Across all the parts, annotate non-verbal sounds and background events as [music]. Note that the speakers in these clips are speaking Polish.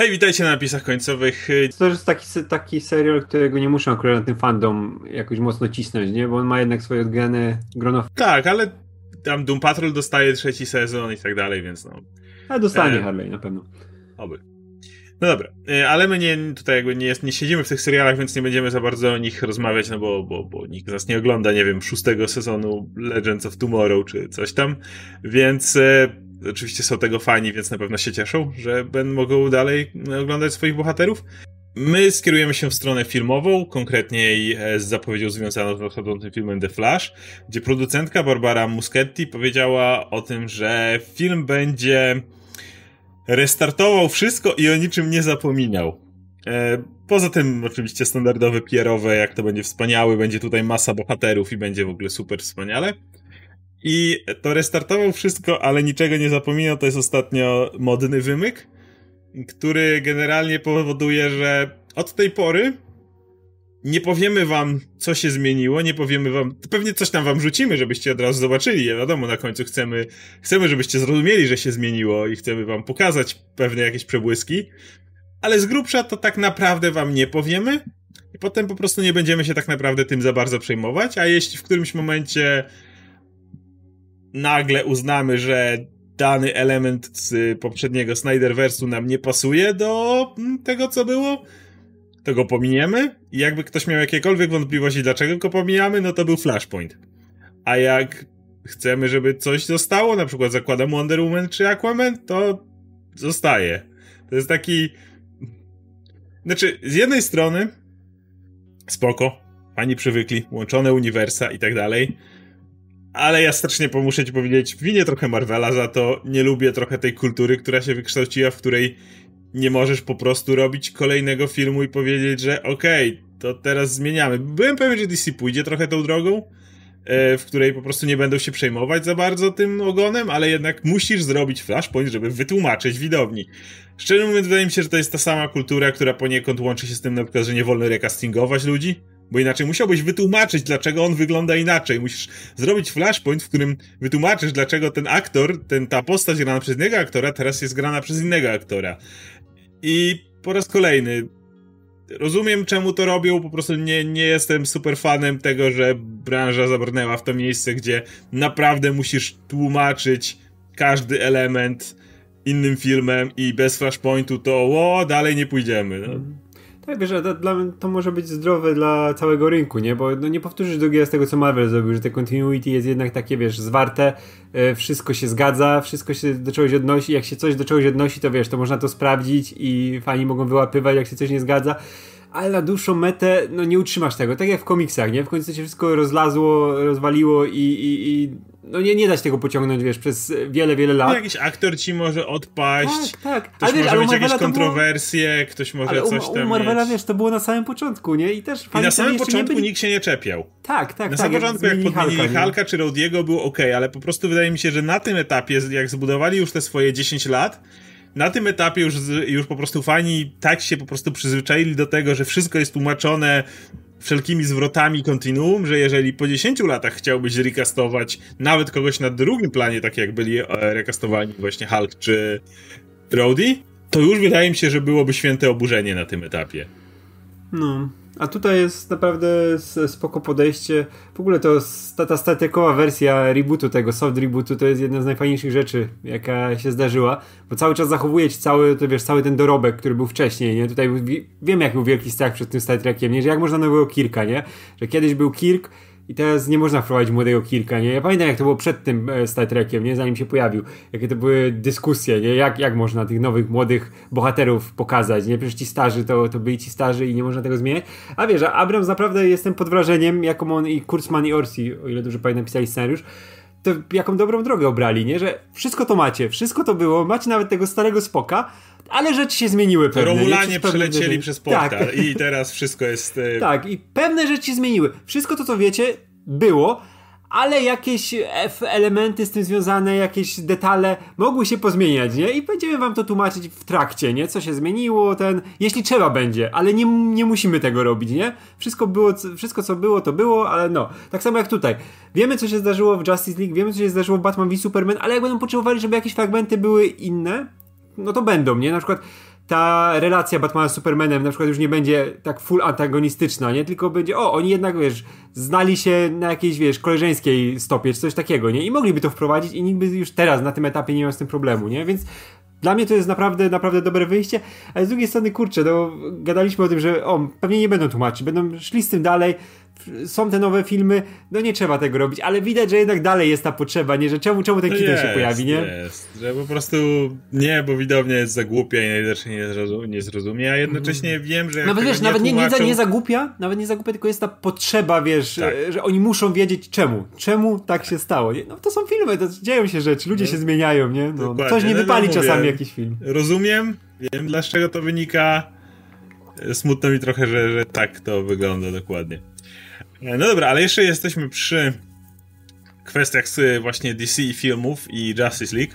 Hej, witajcie na napisach końcowych. To jest taki, taki serial, którego nie muszę akurat na tym fandom jakoś mocno cisnąć, nie? Bo on ma jednak swoje odgrane grono. Tak, ale tam Doom Patrol dostaje trzeci sezon i tak dalej, więc no. A dostanie e... Harley na pewno. Oby. No dobra, e, ale my nie, tutaj jakby nie, nie siedzimy w tych serialach, więc nie będziemy za bardzo o nich rozmawiać, no bo, bo, bo nikt z nas nie ogląda, nie wiem, szóstego sezonu Legends of Tomorrow czy coś tam, więc e, oczywiście są tego fani, więc na pewno się cieszą, że będą mogą dalej oglądać swoich bohaterów. My skierujemy się w stronę filmową, konkretniej e, z zapowiedzią związaną z nadchodzącym filmem The Flash, gdzie producentka Barbara Muschetti powiedziała o tym, że film będzie restartował wszystko i o niczym nie zapominał. E, poza tym oczywiście standardowe pierowe, jak to będzie wspaniały, będzie tutaj masa bohaterów i będzie w ogóle super wspaniale. I to restartował wszystko, ale niczego nie zapominał. To jest ostatnio modny wymyk, który generalnie powoduje, że od tej pory nie powiemy wam, co się zmieniło, nie powiemy wam, pewnie coś tam wam rzucimy, żebyście od razu zobaczyli, ja wiadomo, na końcu chcemy, chcemy, żebyście zrozumieli, że się zmieniło i chcemy wam pokazać pewne jakieś przebłyski, ale z grubsza to tak naprawdę wam nie powiemy. I potem po prostu nie będziemy się tak naprawdę tym za bardzo przejmować, a jeśli w którymś momencie nagle uznamy, że dany element z poprzedniego Snyderverse'u nam nie pasuje do mm, tego, co było, to go pominiemy. I jakby ktoś miał jakiekolwiek wątpliwości, dlaczego go pomijamy, no to był Flashpoint. A jak chcemy, żeby coś zostało, na przykład zakładam Wonder Woman czy Aquaman, to zostaje. To jest taki... Znaczy, z jednej strony spoko, pani przywykli, łączone uniwersa i tak dalej, ale ja strasznie muszę ci powiedzieć, winię trochę Marvela za to, nie lubię trochę tej kultury, która się wykształciła, w której nie możesz po prostu robić kolejnego filmu i powiedzieć, że okej, okay, to teraz zmieniamy. Byłem pewien, że DC pójdzie trochę tą drogą, e, w której po prostu nie będą się przejmować za bardzo tym ogonem, ale jednak musisz zrobić flashpoint, żeby wytłumaczyć widowni. Szczerze mówiąc, wydaje mi się, że to jest ta sama kultura, która poniekąd łączy się z tym na przykład, że nie wolno recastingować ludzi, bo inaczej musiałbyś wytłumaczyć, dlaczego on wygląda inaczej. Musisz zrobić flashpoint, w którym wytłumaczysz, dlaczego ten aktor, ten, ta postać grana przez innego aktora, teraz jest grana przez innego aktora. I po raz kolejny, rozumiem czemu to robią, po prostu nie, nie jestem super fanem tego, że branża zabrnęła w to miejsce, gdzie naprawdę musisz tłumaczyć każdy element innym filmem i bez flashpointu to o, dalej nie pójdziemy. No. Mhm. Tak, wiesz, to, dla, to może być zdrowe dla całego rynku, nie? Bo no, nie powtórzysz drugiego z tego, co Marvel zrobił, że te continuity jest jednak takie, wiesz, zwarte, e, wszystko się zgadza, wszystko się do czegoś odnosi, jak się coś do czegoś odnosi, to wiesz, to można to sprawdzić i fani mogą wyłapywać, jak się coś nie zgadza ale na dłuższą metę no nie utrzymasz tego. Tak jak w komiksach, nie? W końcu się wszystko rozlazło, rozwaliło i, i, i no nie, nie dać tego pociągnąć, wiesz, przez wiele, wiele lat. No, jakiś aktor ci może odpaść. Tak, tak. Ktoś ale może ale mieć jakieś kontrowersje, było... ktoś może ale coś tam u Marvela, mieć. wiesz, to było na samym początku, nie? I też I na samym początku byli... nikt się nie czepiał. Tak, tak, Na tak, samym początku, jak podmienili Halka czy Rodiego, było ok, ale po prostu wydaje mi się, że na tym etapie, jak zbudowali już te swoje 10 lat, na tym etapie już, już po prostu fani tak się po prostu przyzwyczaili do tego, że wszystko jest tłumaczone wszelkimi zwrotami kontinuum, że jeżeli po 10 latach chciałbyś recastować nawet kogoś na drugim planie, tak jak byli e, rekastowani właśnie Hulk czy Rhodey, to już wydaje mi się, że byłoby święte oburzenie na tym etapie. No, a tutaj jest naprawdę spoko podejście. W ogóle to ta, ta statykowa wersja rebootu tego, soft rebootu, to jest jedna z najfajniejszych rzeczy, jaka się zdarzyła, bo cały czas zachowuje ci cały, to wiesz, cały ten dorobek, który był wcześniej, nie? Tutaj wiem, jak był wielki strach przed tym Star Trekiem, nie? Że jak można nowego Kirka, nie? Że kiedyś był Kirk, i teraz nie można wprowadzić młodego Kirka, nie? Ja pamiętam jak to było przed tym e, Star Trekiem, nie? Zanim się pojawił. Jakie to były dyskusje, nie? Jak, jak można tych nowych, młodych bohaterów pokazać, nie? Przecież ci starzy to, to byli ci starzy i nie można tego zmieniać. A wiesz, Abrams naprawdę jestem pod wrażeniem, jaką on i Kurtzman i Orsi, o ile dobrze pamiętam, pisali scenariusz, to jaką dobrą drogę obrali, nie? Że wszystko to macie, wszystko to było, macie nawet tego starego spoka, ale rzeczy się zmieniły pewne. Romulanie przelecieli przez portal tak. i teraz wszystko jest... E, [laughs] tak, i pewne rzeczy się zmieniły. Wszystko to, co wiecie, było, ale jakieś elementy z tym związane, jakieś detale mogły się pozmieniać, nie? I będziemy wam to tłumaczyć w trakcie, nie? Co się zmieniło, ten... Jeśli trzeba będzie, ale nie, nie musimy tego robić, nie? Wszystko było, wszystko co było, to było, ale no. Tak samo jak tutaj. Wiemy, co się zdarzyło w Justice League, wiemy, co się zdarzyło w Batman v Superman, ale jak będą potrzebowali, żeby jakieś fragmenty były inne, no to będą, nie? Na przykład ta relacja Batmana z Supermanem na przykład już nie będzie tak full antagonistyczna, nie? Tylko będzie, o, oni jednak, wiesz, znali się na jakiejś, wiesz, koleżeńskiej stopie, czy coś takiego, nie? I mogliby to wprowadzić i nikt by już teraz na tym etapie nie miał z tym problemu, nie? Więc dla mnie to jest naprawdę, naprawdę dobre wyjście, ale z drugiej strony, kurczę, no, gadaliśmy o tym, że o, pewnie nie będą tłumaczyć, będą szli z tym dalej, są te nowe filmy, no nie trzeba tego robić, ale widać, że jednak dalej jest ta potrzeba, nie, że czemu, czemu ten no kitel się pojawi, nie? Jest, że po prostu nie, bo widownia jest za głupia i najwidoczniej nie, zrozum, nie zrozumie, a jednocześnie mm. wiem, że Nawet wiesz, nie nawet tłumaczą... nie, nie, nie zagłupia, nawet nie zagłupia, tylko jest ta potrzeba, wiesz, tak. że oni muszą wiedzieć czemu, czemu tak się stało, nie? No to są filmy, to dzieją się rzeczy, ludzie no. się zmieniają, nie? No, coś nie no, wypali no, czasami jakiś film. Rozumiem, wiem, dlaczego to wynika, smutno mi trochę, że, że tak to wygląda dokładnie. No dobra, ale jeszcze jesteśmy przy kwestiach z właśnie DC i filmów i Justice League.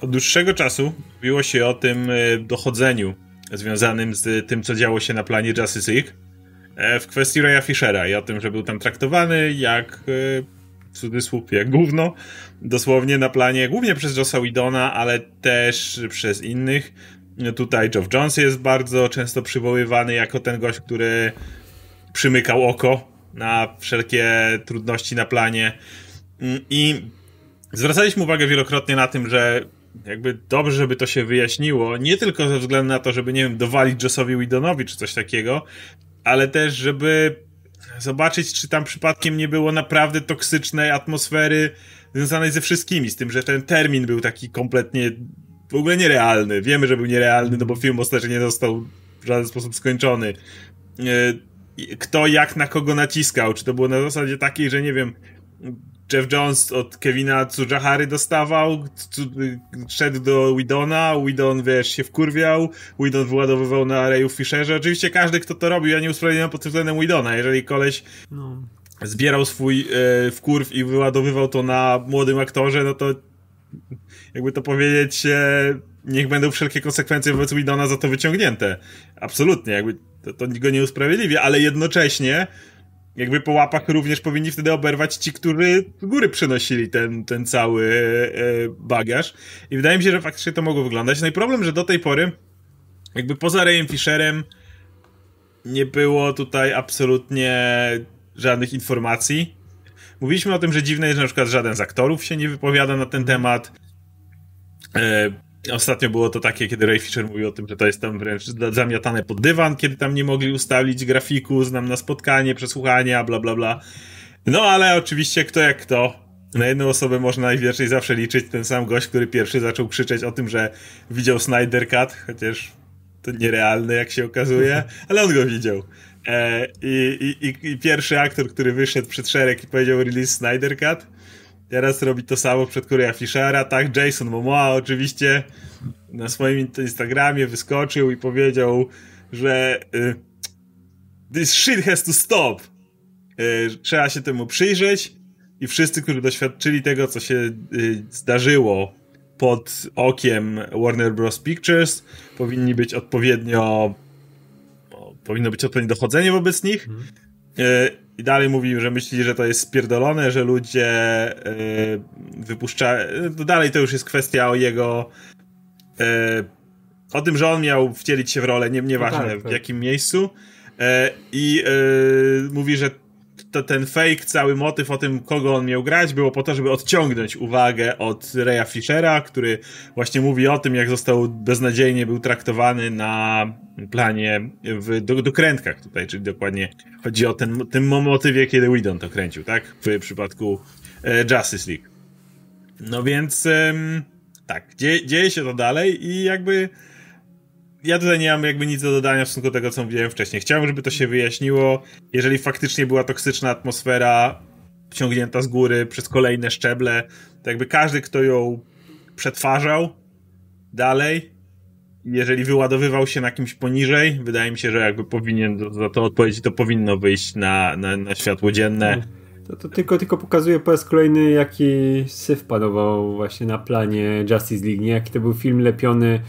Od dłuższego czasu mówiło się o tym e, dochodzeniu związanym z tym, co działo się na planie Justice League e, w kwestii Raya Fishera i o tym, że był tam traktowany jak e, w cudzysłów, jak gówno, dosłownie na planie, głównie przez Jossa Widona, ale też przez innych. Tutaj Geoff Jones jest bardzo często przywoływany jako ten gość, który przymykał oko na wszelkie trudności na planie. Mm, I zwracaliśmy uwagę wielokrotnie na tym, że jakby dobrze, żeby to się wyjaśniło, nie tylko ze względu na to, żeby, nie wiem, dowalić Jossowi Widonowi czy coś takiego, ale też, żeby zobaczyć, czy tam przypadkiem nie było naprawdę toksycznej atmosfery związanej ze wszystkimi, z tym, że ten termin był taki kompletnie w ogóle nierealny. Wiemy, że był nierealny, no bo film ostatecznie nie został w żaden sposób skończony. Kto jak na kogo naciskał. Czy to było na zasadzie takiej, że nie wiem, Jeff Jones od Kevina Tsujahary dostawał, szedł do Widona, Widon, wiesz, się wkurwiał, Widon wyładowywał na Rayu Fisherze. Oczywiście każdy, kto to robił, ja nie usprawiedliwiam pod względem Widona. Jeżeli koleś no. zbierał swój e, wkurw i wyładowywał to na młodym aktorze, no to jakby to powiedzieć, e, niech będą wszelkie konsekwencje wobec Widona za to wyciągnięte. Absolutnie, jakby to, to go nie usprawiedliwia, ale jednocześnie jakby po łapach również powinni wtedy oberwać ci, którzy z góry przynosili ten, ten cały e, bagaż. I wydaje mi się, że faktycznie to mogło wyglądać. No i problem, że do tej pory jakby poza Rayem Fisherem nie było tutaj absolutnie żadnych informacji. Mówiliśmy o tym, że dziwne jest, że na przykład żaden z aktorów się nie wypowiada na ten temat. Ostatnio było to takie, kiedy Ray Fisher mówił o tym, że to jest tam wręcz zamiatane pod dywan, kiedy tam nie mogli ustalić grafiku, znam na spotkanie, przesłuchania, bla bla bla. No ale oczywiście kto jak kto. Na jedną osobę można najwięcej zawsze liczyć ten sam gość, który pierwszy zaczął krzyczeć o tym, że widział Snyder Cut, chociaż to nierealne jak się okazuje, [laughs] ale on go widział. E, i, i, I pierwszy aktor, który wyszedł przed szereg i powiedział release Snyder Cut, Teraz robi to samo przed Korea Fishera, tak? Jason Momoa oczywiście na swoim Instagramie wyskoczył i powiedział, że y, this shit has to stop. Y, trzeba się temu przyjrzeć i wszyscy, którzy doświadczyli tego, co się y, zdarzyło pod okiem Warner Bros. Pictures, powinni być odpowiednio powinno być odpowiednie dochodzenie wobec nich. I dalej mówił, że myśli, że to jest spierdolone, że ludzie yy, wypuszczają. No dalej to już jest kwestia o jego. Yy, o tym, że on miał wcielić się w rolę, nie, nieważne no tak, tak. w jakim miejscu. Yy, I mówi, że to, ten fake, cały motyw o tym, kogo on miał grać, było po to, żeby odciągnąć uwagę od Raya Fishera, który właśnie mówi o tym, jak został beznadziejnie był traktowany na planie w do, dokrętkach tutaj, czyli dokładnie chodzi o ten, ten motywie, kiedy Whedon to kręcił, tak? W przypadku e, Justice League. No więc tak, dzieje się to dalej i jakby ja tutaj nie mam jakby nic do dodania w stosunku do tego, co mówiłem wcześniej. Chciałem, żeby to się wyjaśniło. Jeżeli faktycznie była toksyczna atmosfera ciągnięta z góry przez kolejne szczeble, to jakby każdy, kto ją przetwarzał dalej, jeżeli wyładowywał się na kimś poniżej, wydaje mi się, że jakby powinien za to odpowiedzieć, to powinno wyjść na, na, na światło dzienne. To, to, tylko, tylko pokazuje po raz kolejny, jaki syf panował właśnie na planie Justice League, nie? Jaki to był film lepiony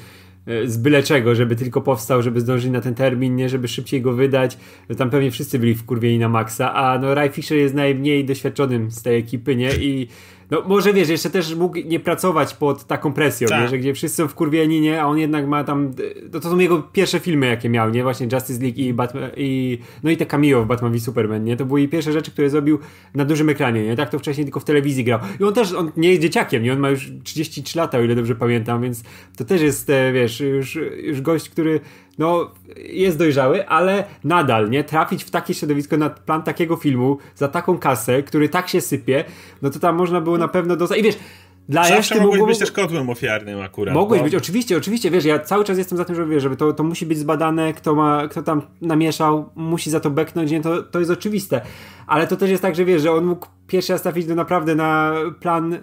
z byle czego, żeby tylko powstał, żeby zdążyć na ten termin, nie żeby szybciej go wydać. Tam pewnie wszyscy byli wkurwieni na maksa, a no Ray Fisher jest najmniej doświadczonym z tej ekipy, nie? I no może wiesz, jeszcze też mógł nie pracować pod taką presją, Tak. nie? że gdzie wszyscy są wkurwieni, nie? A on jednak ma tam, to, to są jego pierwsze filmy, jakie miał, nie? Właśnie Justice League i Batman, i, no i te cameo w Batman v Superman, nie? To były jej pierwsze rzeczy, które zrobił na dużym ekranie, nie? Tak to wcześniej tylko w telewizji grał. I on też, on nie jest dzieciakiem, nie? On ma już 33 lata, o ile dobrze pamiętam, więc to też jest, e, wiesz, już, już gość, który no, jest dojrzały, ale nadal, nie? Trafić w takie środowisko na plan takiego filmu za taką kasę, który tak się sypie, no to tam można było na pewno dostać. I wiesz, dla Zawsze reszty mogłeś mogło... być też kotłem ofiarnym akurat. Mogłeś bo- być, oczywiście, oczywiście, wiesz, ja cały czas jestem za tym, żeby, żeby to, to musi być zbadane, kto ma, kto tam namieszał, musi za to beknąć, nie, to, to jest oczywiste. Ale to też jest tak, że wiesz, że on mógł pierwszy raz trafić do naprawdę na plan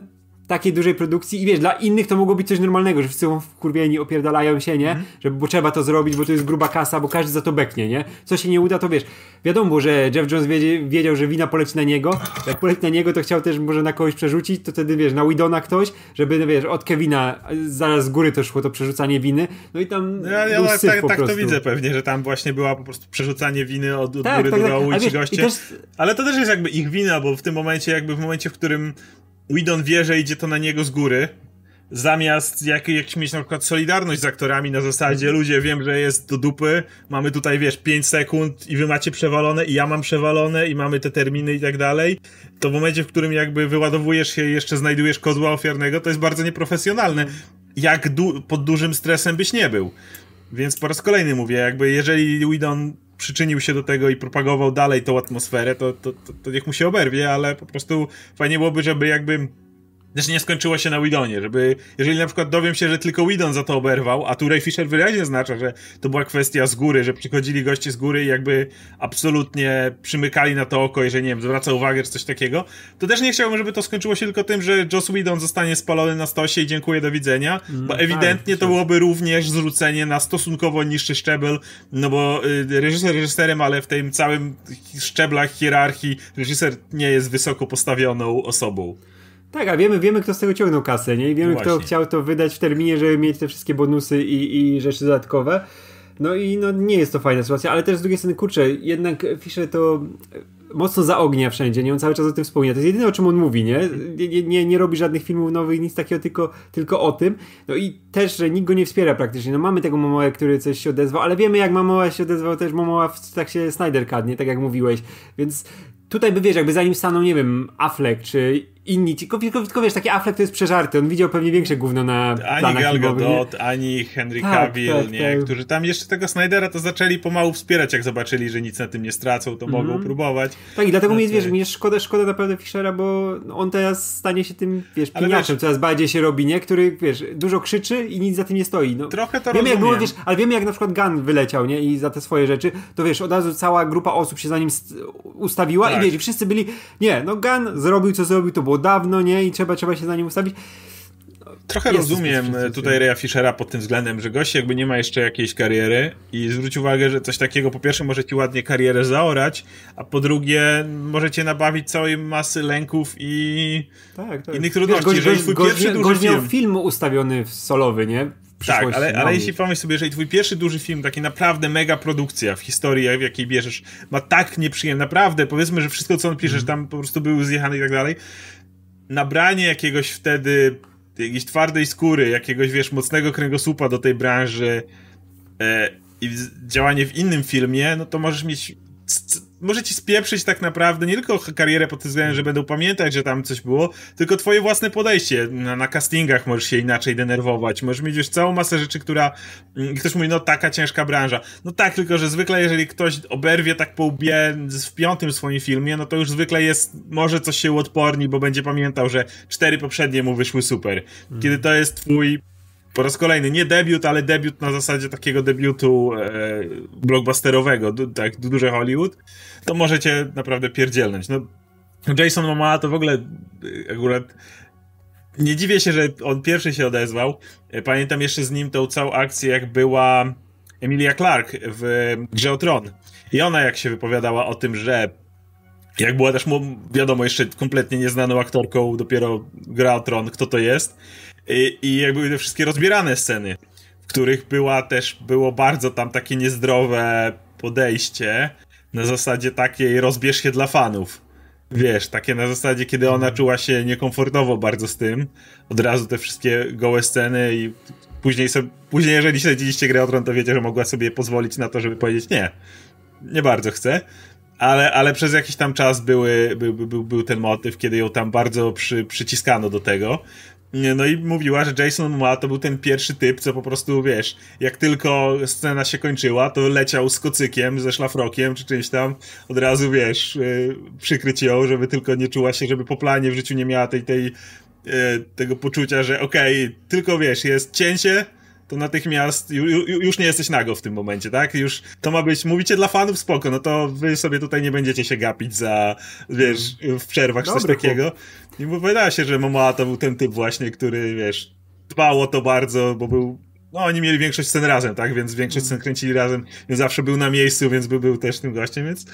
takiej dużej produkcji i wiesz, dla innych to mogło być coś normalnego, że wszyscy wkurwieni, opierdalają się, nie? Że bo trzeba to zrobić, bo to jest gruba kasa, bo każdy za to beknie, nie? Co się nie uda, to wiesz, wiadomo, że Jeff Jones wiedzie, wiedział, że wina poleci na niego, jak poleci na niego, to chciał też może na kogoś przerzucić, to wtedy, wiesz, na Widona ktoś, żeby, no wiesz, od Kevina zaraz z góry to szło to przerzucanie winy, no i tam No, Ja, ja tak, tak, tak to widzę pewnie, że tam właśnie była po prostu przerzucanie winy od, od Tak, góry tak, do tak. dołu Ale i ci goście. też- Ale to też jest jakby ich wina, bo w tym momencie, jakby w momencie, w którym Whedon wie, że idzie to na niego z góry, zamiast jak, jak mieć na przykład solidarność z aktorami na zasadzie ludzie, wiem, że jest do dupy, mamy tutaj, wiesz, 5 sekund i wy macie przewalone i ja mam przewalone i mamy te terminy i tak dalej, to w momencie, w którym jakby wyładowujesz się i jeszcze znajdujesz kozła ofiarnego, to jest bardzo nieprofesjonalne. Jak du- pod dużym stresem byś nie był. Więc po raz kolejny mówię, jakby jeżeli Whedon przyczynił się do tego i propagował dalej tą atmosferę, to, to, to, to niech mu się oberwie, ale po prostu fajnie byłoby, żeby jakby też nie skończyło się na Widonie, żeby, jeżeli na przykład dowiem się, że tylko Widon za to oberwał, a tu Ray Fisher wyraźnie zaznacza, że to była kwestia z góry, że przychodzili goście z góry i jakby absolutnie przymykali na to oko, jeżeli, nie wiem, zwraca uwagę czy coś takiego, to też nie chciałbym, żeby to skończyło się tylko tym, że Joss Whedon zostanie spalony na stosie i dziękuję, do widzenia, bo ewidentnie tak, to byłoby również zrzucenie na stosunkowo niższy szczebel, no bo y, reżyser reżyserem, ale w tym całym szczeblach hierarchii reżyser nie jest wysoko postawioną osobą. Tak, a wiemy, wiemy, kto z tego ciągnął kasę, nie? I wiemy, No kto właśnie. chciał to wydać w terminie, żeby mieć te wszystkie bonusy i, i rzeczy dodatkowe. No i no, nie jest to fajna sytuacja, ale też z drugiej strony, kurczę, jednak Fisher to mocno zaognia wszędzie, nie? On cały czas o tym wspomina. To jest jedyne, o czym on mówi, nie? Nie, nie, nie, robi żadnych filmów nowych, nic takiego, tylko, tylko o tym. No i też, że nikt go nie wspiera praktycznie. No mamy tego Momoa, który coś się odezwał, ale wiemy, jak Momoa się odezwał też Momoa w tak się Snyder Cut, nie? Tak jak mówiłeś. Więc tutaj by, wiesz, jakby zanim stanął, nie wiem, Affleck, czy inni ci, tylko, tylko, wiesz, taki Affleck to jest przeżarty, on widział pewnie większe gówno na Ani Gal nie? Gadot, ani Henry Tak, Cavill, tak, nie, tak. którzy tam jeszcze tego Snydera to zaczęli pomału wspierać, jak zobaczyli, że nic na tym nie stracą, to Mhm. mogą próbować. Tak, i dlatego mi jest, Znaczy- wiesz, mi jest szkoda, szkoda naprawdę Fischera, bo on teraz stanie się tym, wiesz, wiesz- coraz bardziej się robi, nie? Który, wiesz, dużo krzyczy i nic za tym nie stoi. No, Trochę to wiemy, jak było, rozumiem. wiesz, ale wiemy, jak na przykład Gunn wyleciał, nie? I za te swoje rzeczy, to wiesz, od razu cała grupa osób się za nim st- ustawiła Tak. i wiesz, i wszyscy byli, nie, no Gunn zrobił, co zrobił, to było dawno, nie? I trzeba, trzeba się za nim ustawić. Trochę Jest rozumiem tutaj Raya Fischera pod tym względem, że gość jakby nie ma jeszcze jakiejś kariery i zwróć uwagę, że coś takiego po pierwsze może ci ładnie karierę zaorać, a po drugie może cię nabawić całej masy lęków i Tak, tak. Innych trudności, Wiesz, jeżeli twój pierwszy gość, duży gość miał film- film ustawiony w solowy, nie? W Tak, ale, ale jeśli pomyśl sobie, jeżeli twój pierwszy duży film, taki naprawdę mega produkcja w historii, w jakiej bierzesz, ma tak nieprzyjemne, naprawdę, powiedzmy, że wszystko co on pisze, że tam po prostu były zjechane i tak dalej, nabranie jakiegoś wtedy jakiejś twardej skóry, jakiegoś, wiesz, mocnego kręgosłupa do tej branży e, i działanie w innym filmie, no to możesz mieć może ci spieprzyć tak naprawdę nie tylko karierę pod tym względem, że będą pamiętać, że tam coś było, tylko twoje własne podejście. Na, na castingach możesz się inaczej denerwować, możesz mieć już całą masę rzeczy, która mm, ktoś mówi, no taka ciężka branża. No tak, tylko że zwykle jeżeli ktoś oberwie tak po łbie w piątym swoim filmie, no to już zwykle jest, może coś się uodporni, bo będzie pamiętał, że cztery poprzednie mu wyszły super. Kiedy to jest twój po raz kolejny, nie debiut, ale debiut na zasadzie takiego debiutu e, blockbusterowego, du, tak, du- duże Hollywood, to możecie naprawdę pierdzielnąć. No, Jason Momoa to w ogóle e, akurat nie dziwię się, że on pierwszy się odezwał. E, Pamiętam jeszcze z nim tą całą akcję, jak była Emilia Clarke w Grze o Tron. I ona jak się wypowiadała o tym, że jak była też, wiadomo, jeszcze kompletnie nieznaną aktorką, dopiero gra o Tron, kto to jest. I, i jak były te wszystkie rozbierane sceny, w których była też, było bardzo tam takie niezdrowe podejście na zasadzie takiej rozbierz się dla fanów. wiesz, takie na zasadzie, kiedy ona czuła się niekomfortowo bardzo z tym, od razu te wszystkie gołe sceny i później, sobie, później jeżeli śledziliście grę o Tron, to wiecie, że mogła sobie pozwolić na to, żeby powiedzieć nie, nie bardzo chcę. Ale, ale przez jakiś tam czas były, był, był, był ten motyw, kiedy ją tam bardzo przy, przyciskano do tego. No i mówiła, że Jason Momoa to był ten pierwszy typ, co po prostu, wiesz, jak tylko scena się kończyła, to leciał z kocykiem, ze szlafrokiem czy czymś tam, od razu, wiesz, yy, przykryć ją, żeby tylko nie czuła się, żeby po planie w życiu nie miała tej, tej yy, tego poczucia, że okej, okay, tylko, wiesz, jest cięcie, to natychmiast ju, ju, już nie jesteś nago w tym momencie, tak? Już to ma być, mówicie dla fanów, spoko, no to wy sobie tutaj nie będziecie się gapić za, wiesz, w przerwach czy coś takiego. I wydaje się, że Momoa to był ten typ właśnie, który, wiesz, dbał o to bardzo, bo był no oni mieli większość scen razem, tak, więc większość scen kręcili razem, więc zawsze był na miejscu, więc by był też tym gościem, więc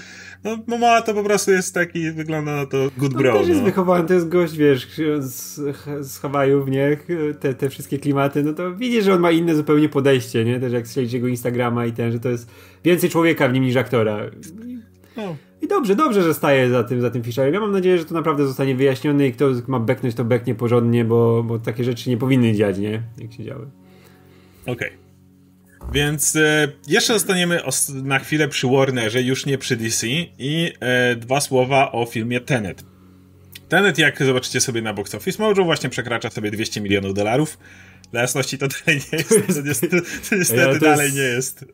no Momoa to po prostu jest taki, wygląda na to good bro. On też jest no. wychowany, to jest gość, wiesz, z, z Hawajów, nie, te, te wszystkie klimaty, no to widzisz, że on ma inne zupełnie podejście, nie, też jak śledzisz jego Instagrama i ten, że to jest więcej człowieka w nim niż aktora. No. I dobrze, dobrze, że staje za tym, za tym Fisherem. Ja mam nadzieję, że to naprawdę zostanie wyjaśnione i kto ma beknąć, to beknie porządnie, bo, bo takie rzeczy nie powinny dziać, nie? Jak się działy. Okej. Okay. Więc e, jeszcze zostaniemy na chwilę przy Warnerze, już nie przy DC i e, dwa słowa o filmie Tenet. Tenet, jak zobaczycie sobie na Box Office Mojo, właśnie przekracza sobie 200 milionów dolarów. Dla jasności to dalej nie jest, to niestety, to niestety to dalej jest, nie jest.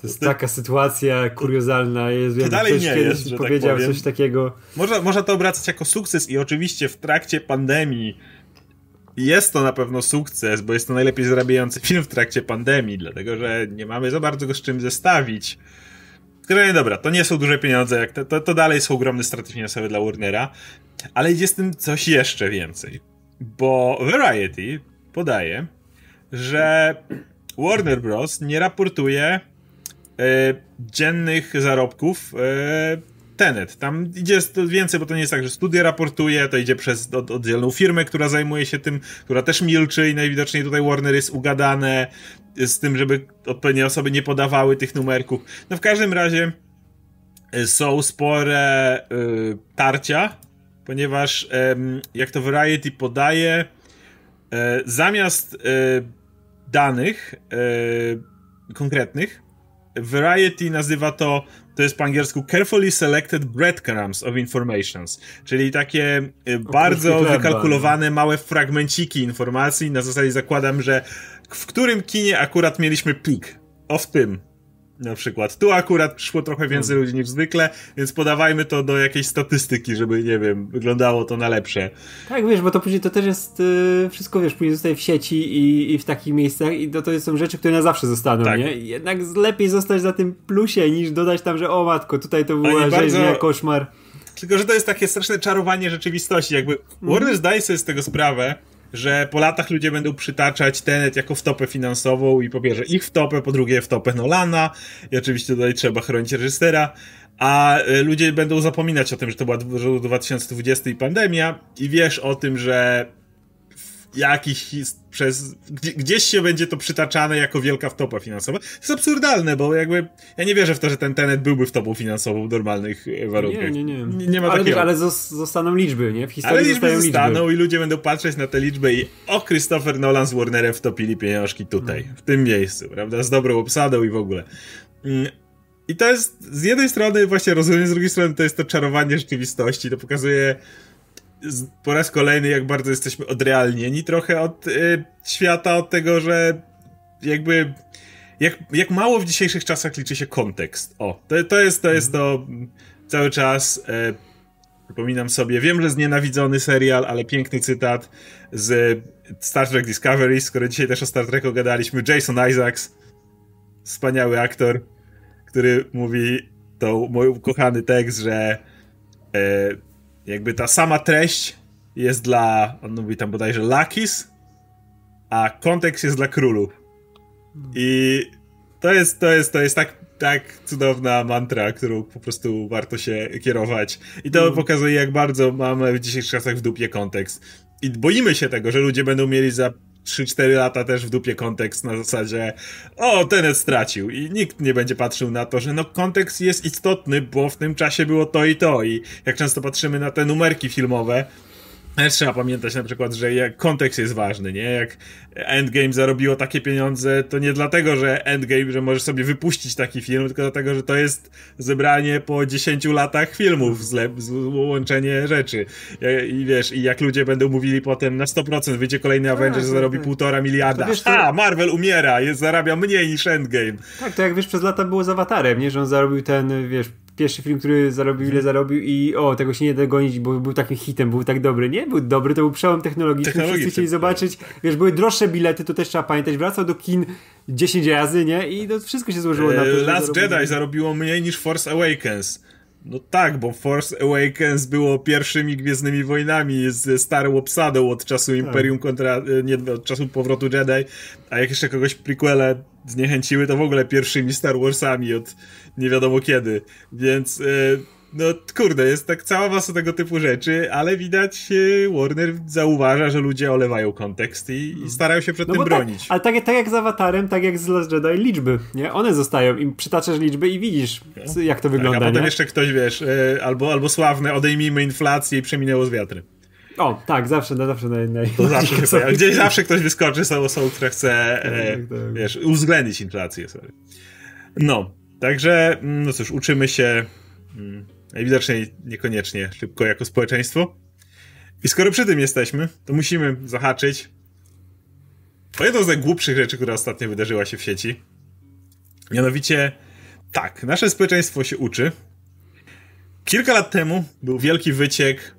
To jest taka sytuacja kuriozalna. Jest, to dalej nie jest, tak powiedział tak coś takiego. Można, można to obracać jako sukces i oczywiście w trakcie pandemii jest to na pewno sukces, bo jest to najlepiej zarabiający film w trakcie pandemii, dlatego że nie mamy za bardzo go z czym zestawić. Tylko nie dobra, to nie są duże pieniądze, jak to, to, to dalej są ogromne straty finansowe dla Warnera, ale idzie z tym coś jeszcze więcej. Bo Variety podaje, że Warner Bros. nie raportuje y, dziennych zarobków y, Tenet. Tam idzie więcej, bo to nie jest tak, że studia raportuje, to idzie przez od, oddzielną firmę, która zajmuje się tym, która też milczy i najwidoczniej tutaj Warner jest ugadane z tym, żeby odpowiednie osoby nie podawały tych numerków. No w każdym razie y, są spore y, tarcia, ponieważ y, jak to Variety podaje, y, zamiast y, danych y, konkretnych, Variety nazywa to to jest po angielsku carefully selected breadcrumbs of informations, czyli takie y, bardzo wykalkulowane małe fragmenciki informacji. Na zasadzie zakładam, że w którym kinie akurat mieliśmy pik. O w tym na przykład. Tu akurat szło trochę więcej hmm. ludzi niż zwykle, więc podawajmy to do jakiejś statystyki, żeby, nie wiem, wyglądało to na lepsze. Tak, wiesz, bo to później to też jest yy, wszystko, wiesz, później zostaje w sieci i, i w takich miejscach i to, to są rzeczy, które na zawsze zostaną, tak. nie? jednak jednak zostać za tym plusie, niż dodać tam, że o matko, tutaj to była rzeźnia, bardzo... koszmar. Tylko, że to jest takie straszne czarowanie rzeczywistości, jakby mm. Warner zdaje sobie z tego sprawę, że po latach ludzie będą przytaczać Tenet jako wtopę finansową i po pierwsze ich wtopę, po drugie wtopę Nolana i oczywiście tutaj trzeba chronić reżysera, a e, ludzie będą zapominać o tym, że to była 2020 i pandemia i wiesz o tym, że jakiś przez, gdzieś się będzie to przytaczane jako wielka wtopa finansowa. To jest absurdalne, bo jakby ja nie wierzę w to, że ten Tenet byłby wtopą finansową w normalnych e, warunkach. Nie, nie, nie. Nie, nie ma ale, takiego. ale zostaną liczby, nie? W historii ale liczby zostaną liczby. i ludzie będą patrzeć na te liczby i o, Christopher Nolan z Warnerem wtopili pieniążki tutaj, w tym miejscu, prawda? Z dobrą obsadą i w ogóle. Mm, I to jest z jednej strony właśnie rozumiem, z drugiej strony to jest to czarowanie rzeczywistości, to pokazuje po raz kolejny, jak bardzo jesteśmy odrealnieni trochę od y, świata, od tego, że jakby jak, jak mało w dzisiejszych czasach liczy się kontekst. O, to, to jest to, jest to cały czas. E, przypominam sobie, wiem, że znienawidzony serial, ale piękny cytat z Star Trek Discovery, skoro dzisiaj też o Star Treku gadaliśmy. Jason Isaacs, wspaniały aktor, który mówi to mój ukochany tekst, że e, jakby ta sama treść jest dla, on mówi tam bodajże Lakis, a kontekst jest dla królów. I to jest, to jest, to jest tak, tak cudowna mantra, którą po prostu warto się kierować. I to mm. pokazuje, jak bardzo mamy w dzisiejszych czasach w dupie kontekst. I boimy się tego, że ludzie będą mieli za 3-4 lata też w dupie kontekst na zasadzie o, Tenet stracił. I nikt nie będzie patrzył na to, że no kontekst jest istotny, bo w tym czasie było to i to. I jak często patrzymy na te numerki filmowe, trzeba pamiętać na przykład, że jak kontekst jest ważny, nie? Jak Endgame zarobiło takie pieniądze, to nie dlatego, że Endgame, że możesz sobie wypuścić taki film, tylko dlatego, że to jest zebranie po 10 latach filmów, łączenie rzeczy. I wiesz, i jak ludzie będą mówili potem na 100% wyjdzie kolejny tak, Avengers, tak, zarobi tak. półtora miliarda. To wiesz, to... A, Marvel umiera, jest, zarabia mniej niż Endgame. Tak, to jak wiesz, przez lata było z Awatarem, nie? Że on zarobił ten, wiesz, pierwszy film, który zarobił ile zarobił i o, tego się nie da gonić, bo był takim hitem, był tak dobry. Nie, był dobry, to był przełom technologiczny, Technologii wszyscy chcieli zobaczyć, tak, tak. wiesz, były droższe bilety, to też trzeba pamiętać, wracał do kin 10 razy, nie, i to wszystko się złożyło na to, Last Jedi zarobiło mniej niż Force Awakens. No tak, bo Force Awakens było pierwszymi Gwiezdnymi Wojnami z starą obsadą od czasu tak. Imperium kontra, e, nie, od czasu powrotu Jedi, a jak jeszcze kogoś prequele zniechęciły, to w ogóle pierwszymi Star Warsami od nie wiadomo kiedy. Więc... Yy, no kurde, jest tak cała masa tego typu rzeczy, ale widać Warner zauważa, że ludzie olewają kontekst i, i starają się przed no tym tak, bronić. Tak, ale tak, tak jak z Awatarem, tak jak z Last Jedi, liczby, nie? One zostają i przytaczasz liczby i widzisz, no. jak to wygląda, tak, a potem nie? jeszcze ktoś, wiesz, e, albo, albo sławne, odejmijmy inflację i przeminęło z wiatrem. O, tak, zawsze, no, zawsze na naj... To zawsze [laughs] się pojawia. Gdzieś zawsze ktoś wyskoczy z osobą, która chce, e, tak, tak. wiesz, uwzględnić inflację, sorry. No, także, mm, no cóż, uczymy się... Mm, Najwidoczniej niekoniecznie szybko jako społeczeństwo. I skoro przy tym jesteśmy, to musimy zahaczyć o jedną z najgłupszych rzeczy, która ostatnio wydarzyła się w sieci. Mianowicie, tak, nasze społeczeństwo się uczy. Kilka lat temu był wielki wyciek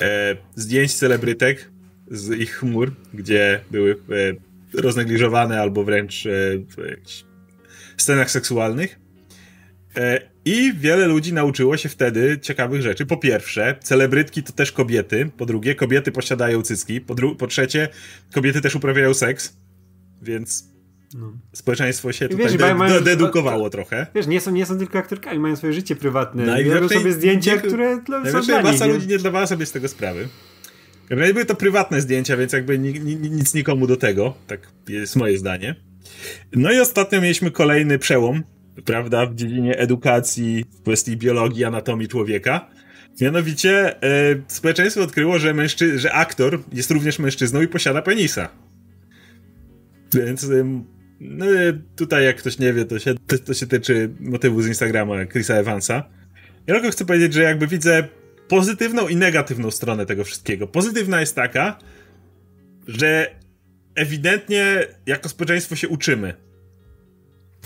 e, zdjęć celebrytek z ich chmur, gdzie były e, roznegliżowane albo wręcz e, w scenach seksualnych. E, I wiele ludzi nauczyło się wtedy ciekawych rzeczy. Po pierwsze, celebrytki to też kobiety. Po drugie, kobiety posiadają cycki. Po, po trzecie, kobiety też uprawiają seks. Więc no. społeczeństwo się tutaj wiesz, de mają, dedukowało trochę. Wiesz, nie są, nie są tylko aktorkami, mają swoje życie prywatne. Robią sobie zdjęcia, nie, które są dla masa ludzi nie zdawała sobie z tego sprawy. Były to prywatne zdjęcia, więc jakby ni, ni, nic nikomu do tego. Tak jest moje zdanie. No i ostatnio mieliśmy kolejny przełom prawda, w dziedzinie edukacji, w kwestii biologii, anatomii człowieka. Mianowicie e, społeczeństwo odkryło, że, mężczy- że aktor jest również mężczyzną i posiada penisa. Więc e, no, tutaj jak ktoś nie wie, to się, to, to się tyczy motywu z Instagrama Chrisa Evansa. Ja tylko chcę powiedzieć, że jakby widzę pozytywną i negatywną stronę tego wszystkiego. Pozytywna jest taka, że ewidentnie jako społeczeństwo się uczymy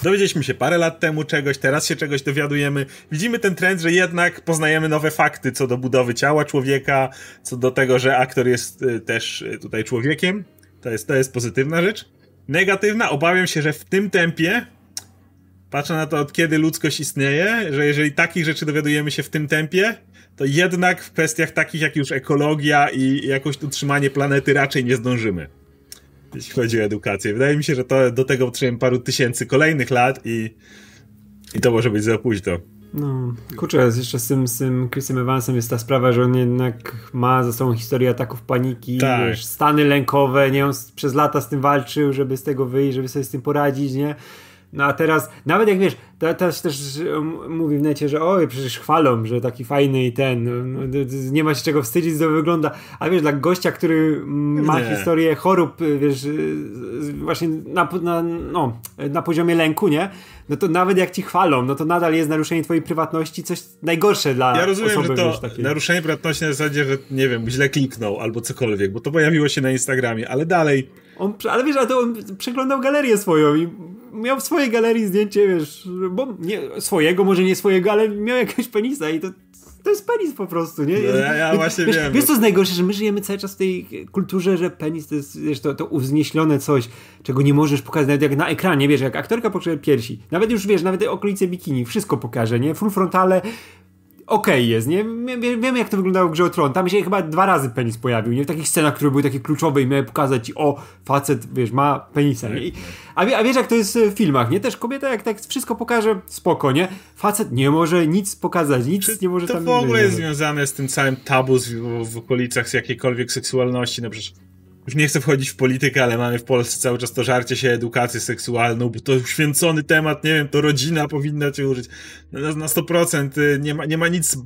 Dowiedzieliśmy się parę lat temu czegoś, teraz się czegoś dowiadujemy. Widzimy ten trend, że jednak poznajemy nowe fakty co do budowy ciała człowieka, co do tego, że aktor jest y, też y, tutaj człowiekiem. To jest, to jest pozytywna rzecz. Negatywna, obawiam się, że w tym tempie, patrzę na to od kiedy ludzkość istnieje, że jeżeli takich rzeczy dowiadujemy się w tym tempie, to jednak w kwestiach takich jak już ekologia i jakoś utrzymanie planety raczej nie zdążymy jeśli chodzi o edukację. Wydaje mi się, że to do tego potrzebujemy paru tysięcy kolejnych lat i, i to może być za późno. No, kurczę, jeszcze z tym, z tym Chrisem Evansem jest ta sprawa, że on jednak ma za sobą historię ataków paniki, tak. wiesz, stany lękowe, nie, on przez lata z tym walczył, żeby z tego wyjść, żeby sobie z tym poradzić, nie? No a teraz, nawet jak wiesz, teraz też mówi w necie, że oj, przecież chwalą, że taki fajny i ten, no, no, nie ma się czego wstydzić, to wygląda. A wiesz, dla gościa, który ma nie. historię chorób, wiesz, właśnie na, na, no, na poziomie lęku, nie? No to nawet jak ci chwalą, no to nadal jest naruszenie twojej prywatności coś najgorsze dla Ja rozumiem, osoby, że to wiesz, naruszenie prywatności na zasadzie, że nie wiem, źle kliknął albo cokolwiek, bo to pojawiło się na Instagramie, ale dalej on, ale wiesz, ale to on przeglądał galerię swoją i miał w swojej galerii zdjęcie, wiesz, bo nie, swojego, może nie swojego, ale miał jakiegoś penisa i to, to jest penis po prostu, nie? No, ja, ja właśnie wiesz, wiem. Wiesz, co jest najgorsze, że my żyjemy cały czas w tej kulturze, że penis to jest, wiesz, to, to uznieślone coś, czego nie możesz pokazać, nawet jak na ekranie, wiesz, jak aktorka pokaże piersi, nawet już, wiesz, nawet okolice bikini, wszystko pokaże, nie? Full frontale, okej okay jest, nie? Wiemy jak to wyglądało w Grze o Tron. Tam się chyba dwa razy penis pojawił, nie? W takich scenach, które były takie kluczowe i miały pokazać ci, o, facet, wiesz, ma penisa, nie? I, a, a wiesz jak to jest w filmach, nie? Też kobieta jak tak wszystko pokaże, spoko, nie? Facet nie może nic pokazać, nic Czy nie może to tam... To w ogóle jest związane z tym całym tabu w, w okolicach z jakiejkolwiek seksualności, na przykład już nie chcę wchodzić w politykę, ale mamy w Polsce cały czas to żarcie się edukację seksualną, bo to święcony temat, nie wiem, to rodzina powinna cię użyć. Na, na 100% y, nie ma, nie ma nic,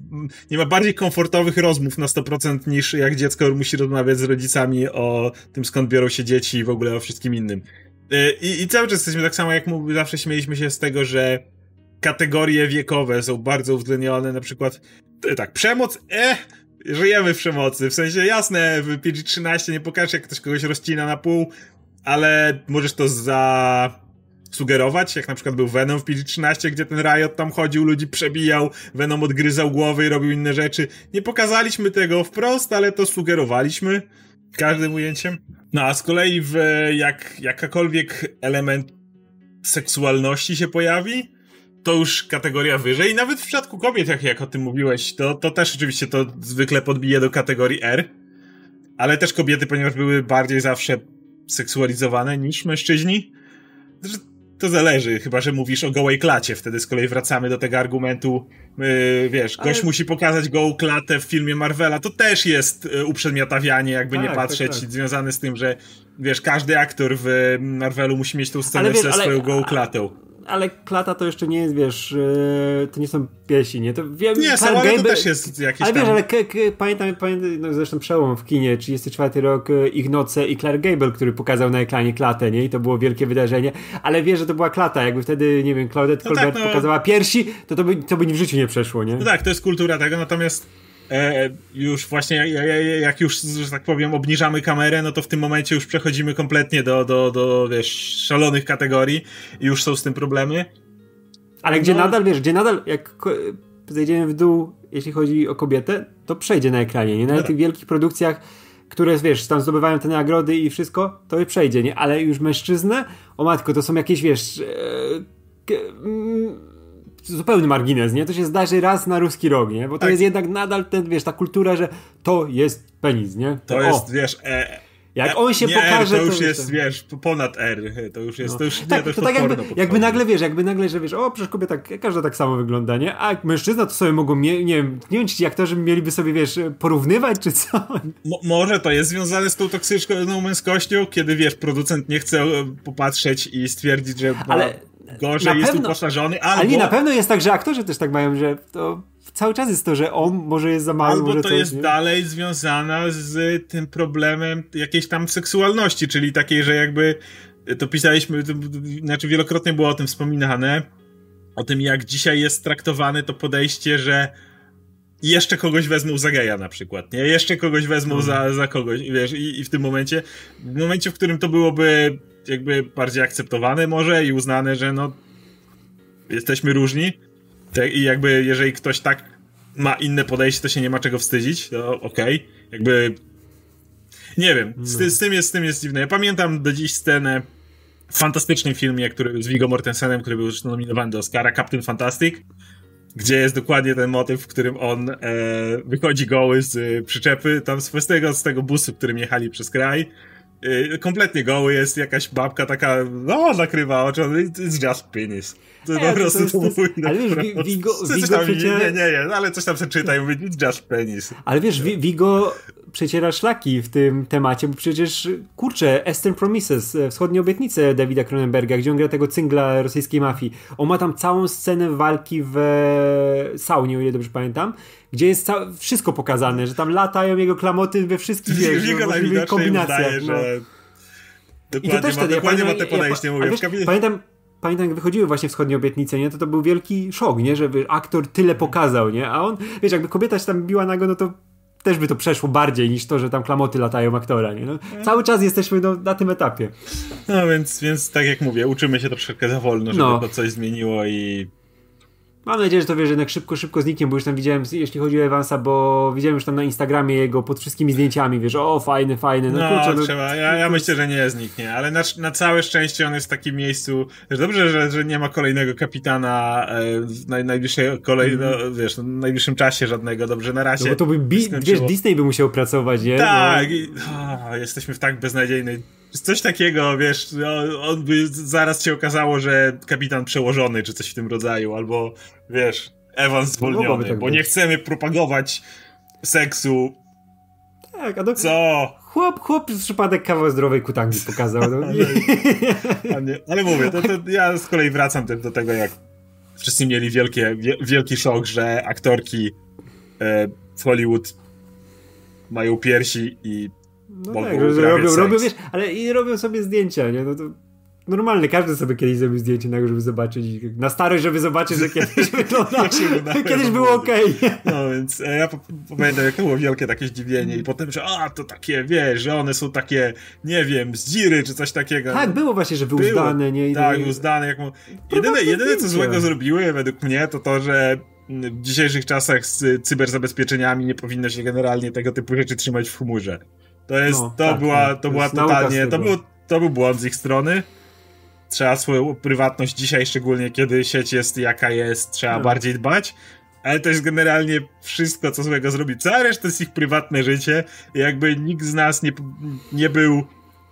nie ma bardziej komfortowych rozmów na 100% niż jak dziecko musi rozmawiać z rodzicami o tym, skąd biorą się dzieci i w ogóle o wszystkim innym. Y, I, i cały czas jesteśmy tak samo, jak mówię, zawsze śmieliśmy się z tego, że kategorie wiekowe są bardzo uwzględnione, na przykład tak, przemoc, eh, żyjemy w przemocy. W sensie jasne, w PG-13 nie pokażesz, jak ktoś kogoś rozcina na pół, ale możesz to za sugerować, jak na przykład był Venom w PG-13, gdzie ten Riot tam chodził, ludzi przebijał, Venom odgryzał głowy i robił inne rzeczy. Nie pokazaliśmy tego wprost, ale to sugerowaliśmy każdym ujęciem. No a z kolei w, jak jakakolwiek element seksualności się pojawi, to już kategoria wyżej. I nawet w przypadku kobiet, jak, jak o tym mówiłeś, to, to też oczywiście to zwykle podbije do kategorii R. Ale też kobiety, ponieważ były bardziej zawsze seksualizowane niż mężczyźni. To zależy, chyba że mówisz o gołej klacie. Wtedy z kolei wracamy do tego argumentu, yy, wiesz, gość musi pokazać gołą klatę w filmie Marvela. To też jest yy, uprzedmiotawianie, jakby tak, nie patrzeć, tak, tak. związane z tym, że wiesz, każdy aktor w Marvelu musi mieć tą scenę wiesz, ze swoją gołą klatą ale klata to jeszcze nie jest, wiesz, yy, to nie są piesi, nie? To wiem, nie, Clark Gable, to też jest jakiś Ale tam... wiesz, ale k- k- pamiętam, pamiętam no zresztą przełom w kinie, 34 rok, e, Ich Noce i Clark Gable, który pokazał na ekranie klatę, nie? I to było wielkie wydarzenie, ale wiesz, że to była klata, jakby wtedy, nie wiem, Claudette no Colbert tak, no... pokazała piersi, to to by, to by w życiu nie przeszło, nie? No tak, to jest kultura tego, natomiast e, już właśnie jak już, że tak powiem, obniżamy kamerę, no to w tym momencie już przechodzimy kompletnie do, do, do wiesz, szalonych kategorii i już są z tym problemy. Ale no. gdzie nadal, wiesz, gdzie nadal, jak zejdziemy w dół, jeśli chodzi o kobietę, to przejdzie na ekranie, nie? Na no. tych wielkich produkcjach, które, wiesz, tam zdobywają te nagrody i wszystko, to przejdzie, nie? Ale już mężczyznę, o matko, to są jakieś, wiesz... E, zupełny margines, nie? To się zdarzy raz na ruski rok, nie? Bo to tak. jest jednak nadal ten, wiesz, ta kultura, że to jest penis, nie? To, to jest, wiesz, e, jak on się nie pokaże, R, to już to jest, wiesz, ponad R. To już jest, no. to już nie, tak, to, to tak jakby, jakby nagle, wiesz, jakby nagle, że wiesz, o, przecież kobieta, każda tak samo wygląda, nie? A mężczyzna to sobie mogą, nie, nie wiem, nie wiem, czy ci aktorzy mieliby sobie, wiesz, porównywać, czy co? Mo może to jest związane z tą toksyczną męskością, kiedy, wiesz, producent nie chce popatrzeć i stwierdzić, że Ale gorzej jest pewno, uposażony, albo... Ale nie, na pewno jest tak, że aktorzy też tak mają, że to cały czas jest to, że on może jest za mały, Albo może to coś, jest nie? dalej związana z tym problemem jakiejś tam seksualności, czyli takiej, że jakby to pisaliśmy, to, znaczy wielokrotnie było o tym wspominane, o tym jak dzisiaj jest traktowane to podejście, że jeszcze kogoś wezmą za geja na przykład, nie? Jeszcze kogoś wezmą za, mhm. za kogoś, wiesz, i, i w tym momencie, w momencie, w którym to byłoby jakby bardziej akceptowane może i uznane, że no jesteśmy różni, i jakby jeżeli ktoś tak ma inne podejście, to się nie ma czego wstydzić, to okej. Okay. Jakby nie wiem, z, no. z, tym jest, z tym jest dziwne. Ja pamiętam do dziś scenę w fantastycznym filmie, który z Viggo Mortensenem, który był już nominowany do Oscara, Captain Fantastic, gdzie jest dokładnie ten motyw, w którym on e, wychodzi goły z przyczepy, tam z tego, z tego busu, którym jechali przez kraj. E, kompletnie goły jest jakaś babka taka, no, nakrywa oczy, it's just penis. To nie, po prostu to, to, mówi. Ale wiesz, Vigo, Vigo przecież... Nie, nie, nie, ale coś tam sobie czyta i mówi, just penis. Ale wiesz, Vigo przeciera szlaki w tym temacie, bo przecież, kurczę, Eastern Promises, e, wschodnie obietnice Davida Cronenberga, gdzie on gra tego cyngla rosyjskiej mafii. On ma tam całą scenę walki w saunie, o ile dobrze pamiętam, gdzie jest wszystko pokazane, że tam latają jego klamoty we wszystkich wiesz, kombinacjach. Udaje, no. Dokładnie, I to też wtedy, ma, dokładnie ja pamiętam, ma te podejście, ja, mówię. Wiesz, pamiętam, pamiętam jak wychodziły właśnie wschodnie obietnice, nie, to to był wielki szok, nie, że aktor tyle pokazał, nie, a on, wiesz, jakby kobieta się tam biła nago, no to też by to przeszło bardziej niż to, że tam klamoty latają aktora, nie? No, cały czas jesteśmy no, na tym etapie. No więc, więc tak jak mówię, uczymy się troszeczkę za wolno, żeby no. to coś zmieniło i Mam nadzieję, że to wiesz, jednak szybko, szybko zniknie, bo już tam widziałem, jeśli chodzi o Evansa, bo widziałem już tam na Instagramie jego pod wszystkimi zdjęciami, wiesz, o fajny, fajny. No, no kurczę, no, trzeba, ja, ja myślę, że nie zniknie, ale na, na całe szczęście on jest w takim miejscu, że dobrze, że, że nie ma kolejnego kapitana e, w naj, najbliższej kolej, mm. no, wiesz, no, w najbliższym czasie żadnego, dobrze, na razie. No bo to by, bi, wiesz, Disney by musiał pracować, nie? Tak, no. i, o, jesteśmy w tak beznadziejnej Coś takiego, wiesz, no, on by zaraz się okazało, że kapitan przełożony, czy coś w tym rodzaju, albo wiesz, Ewan zwolniony, tak bo być. nie chcemy propagować seksu Tak, a do... Co? Chłop, chłop z przypadek kawał zdrowej kutangi pokazał. No. [laughs] ale, ale mówię, to, to ja z kolei wracam do tego, jak wszyscy mieli wielkie, wielki szok, że aktorki e, w Hollywood mają piersi i no mogą tak, robią, robią, wiesz, ale i robią sobie zdjęcia, nie? No to normalne, każdy sobie kiedyś zrobił zdjęcie na żeby zobaczyć, na starość, żeby zobaczyć, że kiedyś [laughs] wygląda, kiedyś było okej. Okay. No więc e, ja pamiętam, jak to było wielkie takie zdziwienie i potem, że a, to takie, wiesz, że one są takie, nie wiem, z dziry czy coś takiego. Tak, było właśnie, że były uzdane, nie? Tak, uzdane. Jak mu... jedyne, jedyne, co złego zrobiły według mnie, to to, że w dzisiejszych czasach z cyberzabezpieczeniami nie powinno się generalnie tego typu rzeczy trzymać w chmurze. To jest, no, to tak, była, tak, to, to była totalnie, to był, to był błąd z ich strony trzeba swoją prywatność dzisiaj, szczególnie kiedy sieć jest jaka jest, trzeba no. bardziej dbać. Ale to jest generalnie wszystko, co złego zrobi. Cała reszta jest ich prywatne życie. I jakby nikt z nas nie, nie był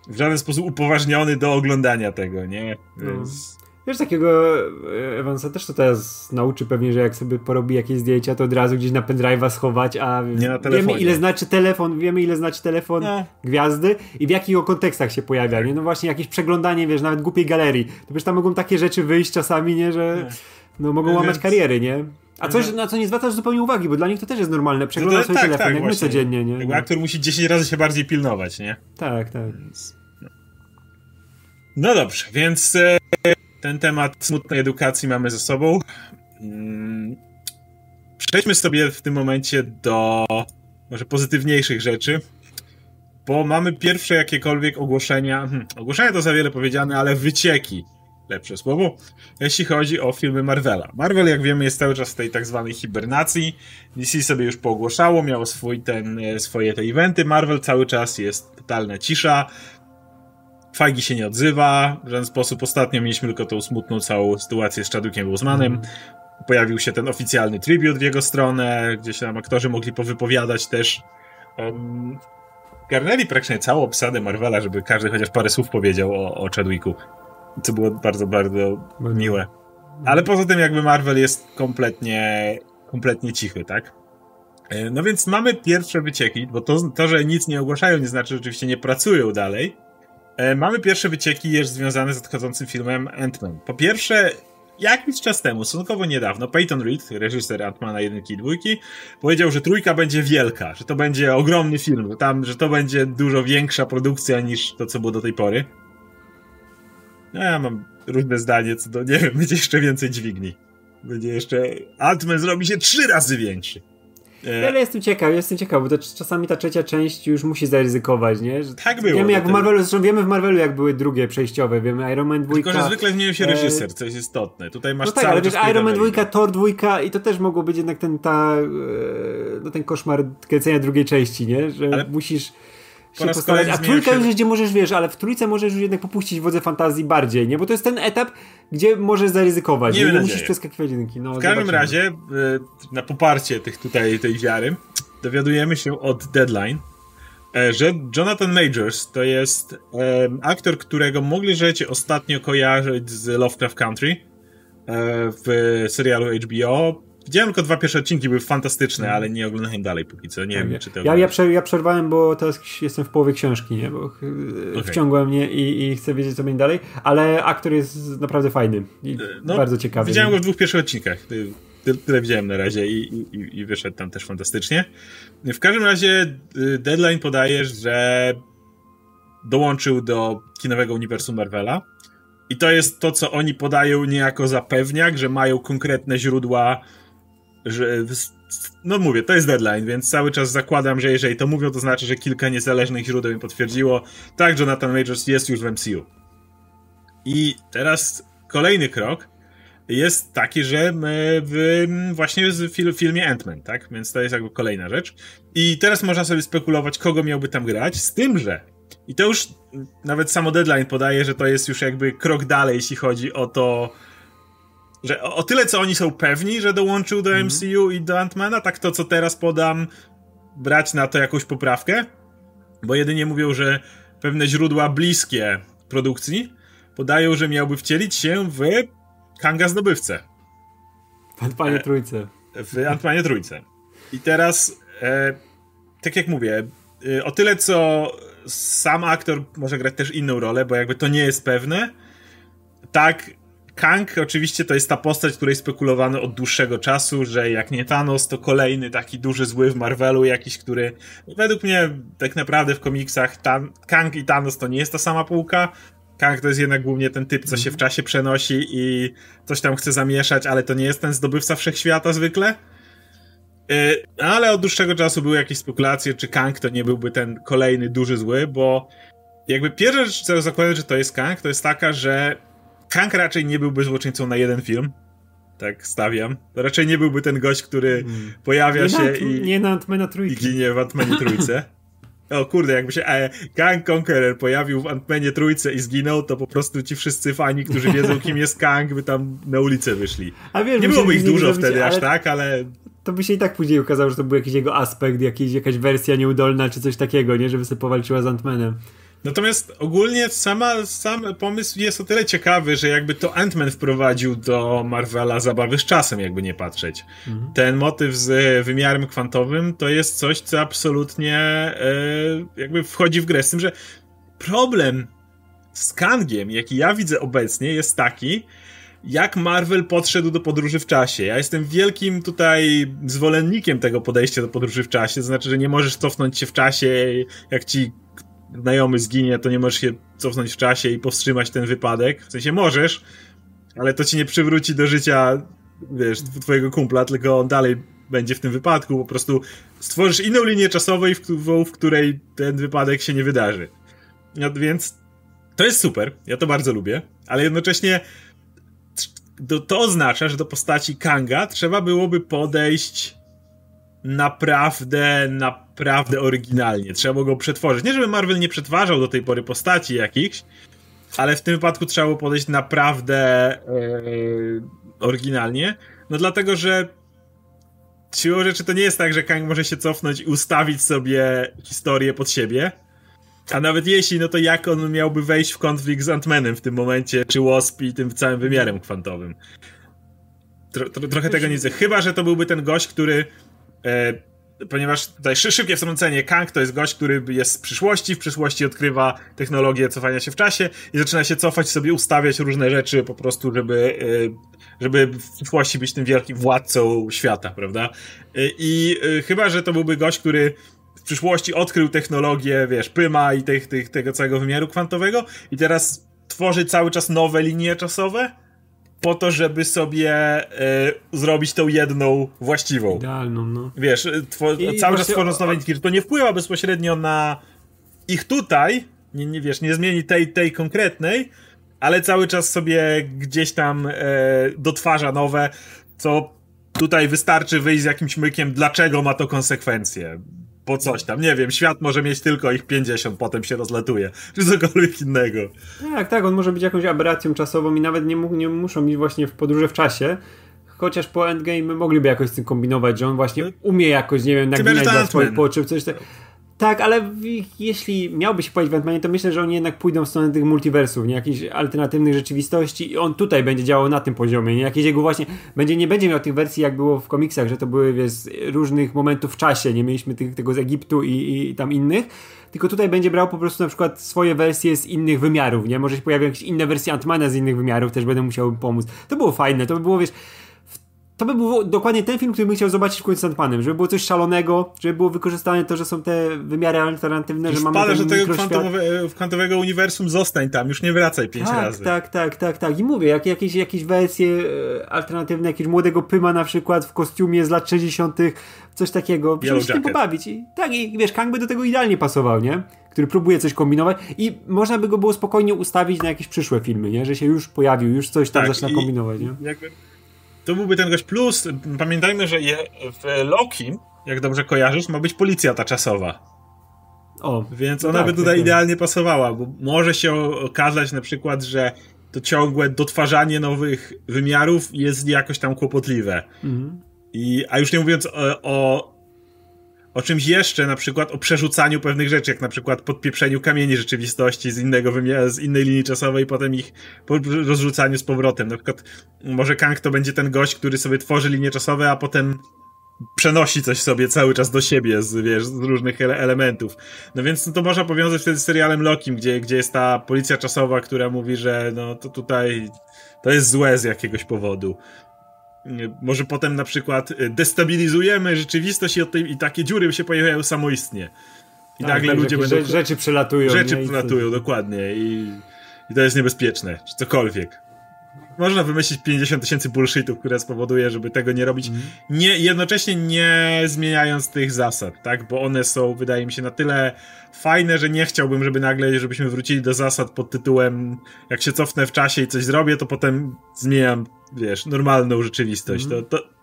w żaden sposób upoważniony do oglądania tego, nie? No. Więc... Wiesz, takiego e, Evansa też to teraz nauczy pewnie, że jak sobie porobi jakieś zdjęcia, to od razu gdzieś na pendrive'a schować, a wiemy ile znaczy telefon, wiemy ile znaczy telefon no. gwiazdy i w jakich kontekstach się pojawia, nie? No właśnie jakieś przeglądanie, wiesz, nawet głupiej galerii. To przecież tam mogą takie rzeczy wyjść czasami, nie? Że no, mogą no, łamać więc... kariery, nie? A coś, na co nie zwracasz zupełnie uwagi, bo dla nich to też jest normalne. Przeglądasz no sobie tak, telefon, tak, jak właśnie. my codziennie, nie? Jakby aktor musi 10 razy się bardziej pilnować, nie? Tak, tak. Więc, no. no dobrze, więc e, ten temat smutnej edukacji mamy ze sobą. Mm, przejdźmy sobie w tym momencie do może pozytywniejszych rzeczy, bo mamy pierwsze jakiekolwiek ogłoszenia. Hmm, ogłoszenia to za wiele powiedziane, ale wycieki. Lepsze słowo, jeśli chodzi o filmy Marvela. Marvel, jak wiemy, jest cały czas w tej tak zwanej hibernacji. DC sobie już poogłoszało, miało swój ten, e, swoje te eventy. Marvel cały czas jest totalna cisza. Fajgi się nie odzywa w żaden sposób. Ostatnio mieliśmy tylko tą smutną całą sytuację z Chadwickiem Bosemanem. Mm. Pojawił się ten oficjalny tribut w jego stronę, gdzie się tam aktorzy mogli powypowiadać też. Um, garnęli praktycznie całą obsadę Marvela, żeby każdy chociaż parę słów powiedział o, o Chadwicku. Co było bardzo, bardzo miłe. Ale poza tym jakby Marvel jest kompletnie, kompletnie cichy, tak? E, no więc mamy pierwsze wycieki, bo to, to, że nic nie ogłaszają, nie znaczy, że oczywiście nie pracują dalej. E, mamy pierwsze wycieki jeszcze związane z nadchodzącym filmem Ant-Man. Po pierwsze, jakiś czas temu, stosunkowo niedawno, Peyton Reed, reżyser Ant-Mana 1 i 2, powiedział, że trójka będzie wielka, że to będzie ogromny film, że, tam, że to będzie dużo większa produkcja niż to, co było do tej pory. No ja mam różne zdanie co do, nie wiem, będzie jeszcze więcej dźwigni. Będzie jeszcze... Ant-Man zrobi się trzy razy większy. E, ale jestem ciekaw, jestem ciekaw, bo to czasami ta trzecia część już musi zaryzykować, nie? Że tak było. Wiemy jak w Marvelu, zresztą wiemy w Marvelu jak były drugie przejściowe, wiemy Iron Man 2. Tylko, że zwykle zmienił się e, reżyser, co jest istotne. Tutaj masz no tak, ale wiesz, Iron Man 2, Thor 2 i to też mogło być jednak ten, ta, e, no ten koszmar kręcenia drugiej części, nie? Że ale... musisz po raz kolejny A trójka się... już gdzie możesz, wiesz, ale w trójce możesz już jednak popuścić wodze fantazji bardziej, nie? Bo to jest ten etap, gdzie możesz zaryzykować. Nie, nie, nie musisz przeskakiwać jedynki. No, w każdym razie, na poparcie tych tutaj, tej wiary, dowiadujemy się od Deadline, e, że Jonathan Majors to jest aktor, którego mogliście ostatnio kojarzyć z Lovecraft Country e, w serialu HBO. Widziałem tylko dwa pierwsze odcinki, były fantastyczne, ale nie oglądałem dalej póki co. Nie okay. wiem, czy to. Ja, ja, prze, ja przerwałem, bo teraz jestem w połowie książki, nie? Bo okay. wciągła mnie i, i, chcę wiedzieć, co będzie dalej, ale aktor jest naprawdę fajny i no, bardzo ciekawy. Widziałem go w dwóch pierwszych odcinkach. Tyle widziałem na razie i, i, i wyszedł tam też fantastycznie. W każdym razie y, Deadline podaje, że dołączył do kinowego uniwersum Marvela. I to jest to, co oni podają niejako za pewniak, że mają konkretne źródła że no mówię, to jest deadline, więc cały czas zakładam, że jeżeli to mówią, to znaczy, że kilka niezależnych źródeł mi potwierdziło. Tak, Jonathan Majors jest już w MCU. I teraz kolejny krok jest taki, że w, właśnie w filmie Ant-Man, tak? Więc to jest jakby kolejna rzecz. I teraz można sobie spekulować, kogo miałby tam grać, z tym, że i to już nawet samo deadline podaje, że to jest już jakby krok dalej, jeśli chodzi o to, że o, o tyle, co oni są pewni, że dołączył do. MCU i do Antmana, tak to, co teraz podam, brać na to jakąś poprawkę, bo jedynie mówią, że pewne źródła bliskie produkcji podają, że miałby wcielić się w Kanga Zdobywcę. W Antmanie Trójce. W Antmanie Trójce. I teraz, e, tak jak mówię, y, o tyle co sam aktor może grać też inną rolę, bo jakby to nie jest pewne. Tak, Kang oczywiście to jest ta postać, której spekulowano od dłuższego czasu, że jak nie Thanos, to kolejny taki duży zły w Marvelu jakiś, który według mnie tak naprawdę w komiksach Tan Kang i Thanos to nie jest ta sama półka. Kang to jest jednak głównie ten typ, co się w czasie przenosi i coś tam chce zamieszać, ale to nie jest ten zdobywca wszechświata zwykle. Y, ale od dłuższego czasu były jakieś spekulacje, czy Kang to nie byłby ten kolejny duży zły, bo jakby pierwsza rzecz, co zakładam, że to jest Kang, to jest taka, że Kang raczej nie byłby złoczyńcą na jeden film. Tak stawiam. To raczej nie byłby ten gość, który hmm. pojawia nie się na, i. Nie na Antmana trójce. I ginie w Antmanie trójce. O kurde, jakby się e, Kang Conqueror pojawił w Antmanie trójce i zginął, to po prostu ci wszyscy fani, którzy wiedzą kim jest Kang, by tam na ulicę wyszli. A wiesz, nie byłoby ich dużo wtedy aż tak, ale to by się i tak później okazało, że to był jakiś jego aspekt, jakiś, jakaś wersja nieudolna, czy coś takiego, nie? Żeby sobie powalczyła z Antmanem. Natomiast ogólnie sama, sam pomysł jest o tyle ciekawy, że jakby to Ant-Man wprowadził do Marvela zabawy z czasem, jakby nie patrzeć. Mhm. Ten motyw z wymiarem kwantowym to jest coś, co absolutnie e, jakby wchodzi w grę z tym, że problem z Kangiem, jaki ja widzę obecnie, jest taki, jak Marvel podszedł do podróży w czasie. Ja jestem wielkim tutaj zwolennikiem tego podejścia do podróży w czasie, to znaczy, że nie możesz cofnąć się w czasie, jak ci znajomy zginie, to nie możesz się cofnąć w czasie i powstrzymać ten wypadek. W sensie możesz, ale to ci nie przywróci do życia, wiesz, twojego kumpla, tylko on dalej będzie w tym wypadku. Po prostu stworzysz inną linię czasową, w, w której ten wypadek się nie wydarzy. No, więc to jest super, ja to bardzo lubię, ale jednocześnie to, oznacza, że do postaci Kanga trzeba byłoby podejść naprawdę, naprawdę oryginalnie. Trzeba go przetworzyć. Nie, żeby Marvel nie przetwarzał do tej pory postaci jakichś, ale w tym wypadku trzeba było podejść naprawdę yy, oryginalnie. No dlatego, że siłą rzeczy to nie jest tak, że Kang może się cofnąć i ustawić sobie historię pod siebie. A nawet jeśli, no to jak on miałby wejść w konflikt z Ant-Manem w tym momencie, czy Wasp i tym całym wymiarem kwantowym? Tro, tro, trochę tego nie widzę. Chyba, że to byłby ten gość, który E, ponieważ tutaj szybkie wtrącenie, Kang to jest gość, który jest z przyszłości, w przyszłości odkrywa technologię cofania się w czasie i zaczyna się cofać, sobie ustawiać różne rzeczy po prostu, żeby, e, żeby w przyszłości być tym wielkim władcą świata, prawda? E, I chyba, że to byłby gość, który w przyszłości odkrył technologię, wiesz, Pyma i tych, tych, tego całego wymiaru kwantowego i teraz tworzy cały czas nowe linie czasowe, po to, żeby sobie y, zrobić tą jedną właściwą. Idealną, no. Wiesz, e, cały czas tworząc nowe nitki, to nie wpływa bezpośrednio na ich tutaj, nie, nie wiesz, nie zmieni tej, tej konkretnej, ale cały czas sobie gdzieś tam y, dotwarza nowe, co tutaj wystarczy wyjść z jakimś mykiem, dlaczego ma to konsekwencje po coś tam. Nie wiem, świat może mieć tylko ich 50, potem się rozlatuje, czy cokolwiek innego. Tak, tak, on może być jakąś aberracją czasową i nawet nie, nie muszą mieć właśnie w podróży w czasie. Chociaż po Endgame mogliby jakoś z tym kombinować, że on właśnie umie jakoś, nie wiem, naginać dla swoich potrzeb, coś takiego. Tak, ale jeśli miałby się pojawić w Ant-Manie, to myślę, że oni jednak pójdą w stronę tych multiversów, nie? Jakichś alternatywnych rzeczywistości i on tutaj będzie działał na tym poziomie, nie? Jakieś jego właśnie, będzie, nie będzie miał tych wersji jak było w komiksach, że to były, wiesz, różnych momentów w czasie, nie mieliśmy tych, tego z Egiptu i, i tam innych, tylko tutaj będzie brał po prostu na przykład swoje wersje z innych wymiarów, nie? Może się pojawią jakieś inne wersje Antmana z innych wymiarów, też będę musiał pomóc. To było fajne, to by było, wiesz, to by był dokładnie ten film, który bym chciał zobaczyć w końcu z Sandmanem, żeby było coś szalonego, żeby było wykorzystane to, że są te wymiary alternatywne, już że mamy ten że tego kwantowe, kwantowego uniwersum zostań tam, już nie wracaj pięć tak, razy. Tak, tak, tak, tak. I mówię, jak, jakieś, jakieś wersje e, alternatywne, jakiegoś młodego Pyma na przykład w kostiumie z lat 60., coś takiego, żeby się tym pobawić. I, tak, i wiesz, Kang by do tego idealnie pasował, nie? Który próbuje coś kombinować i można by go było spokojnie ustawić na jakieś przyszłe filmy, nie? Że się już pojawił, już coś tam tak, zaczyna kombinować, nie? Jakby to byłby ten gość plus. Pamiętajmy, że je, w Loki, jak dobrze kojarzysz, ma być policja ta czasowa. O, Więc ona tak, by tutaj tak, idealnie pasowała, bo może się okazać na przykład, że to ciągłe dotwarzanie nowych wymiarów jest jakoś tam kłopotliwe. Mhm. I, a już nie mówiąc o, o o czymś jeszcze, na przykład o przerzucaniu pewnych rzeczy, jak na przykład podpieprzeniu kamieni rzeczywistości z innego wymiaru, z innej linii czasowej potem ich rozrzucaniu z powrotem. Na przykład może Kang to będzie ten gość, który sobie tworzy linie czasowe, a potem przenosi coś sobie cały czas do siebie z, wiesz, z różnych ele elementów. No więc no, to można powiązać wtedy z serialem Lokim, gdzie, gdzie jest ta policja czasowa, która mówi, że no to tutaj to jest złe z jakiegoś powodu. Może potem na przykład destabilizujemy rzeczywistość i, tej, i takie dziury się pojawiają samoistnie. I tak, nagle tak, ludzie będą. Rzeczy przelatują. Rzeczy przelatują, dokładnie. I, I to jest niebezpieczne, czy cokolwiek. Można wymyślić 50 tysięcy bullshitów, które spowoduje, żeby tego nie robić, mm. nie, jednocześnie nie zmieniając tych zasad, tak? Bo one są, wydaje mi się, na tyle fajne, że nie chciałbym, żeby nagle, żebyśmy wrócili do zasad pod tytułem jak się cofnę w czasie i coś zrobię, to potem zmieniam, wiesz, normalną rzeczywistość. Mm. To, to,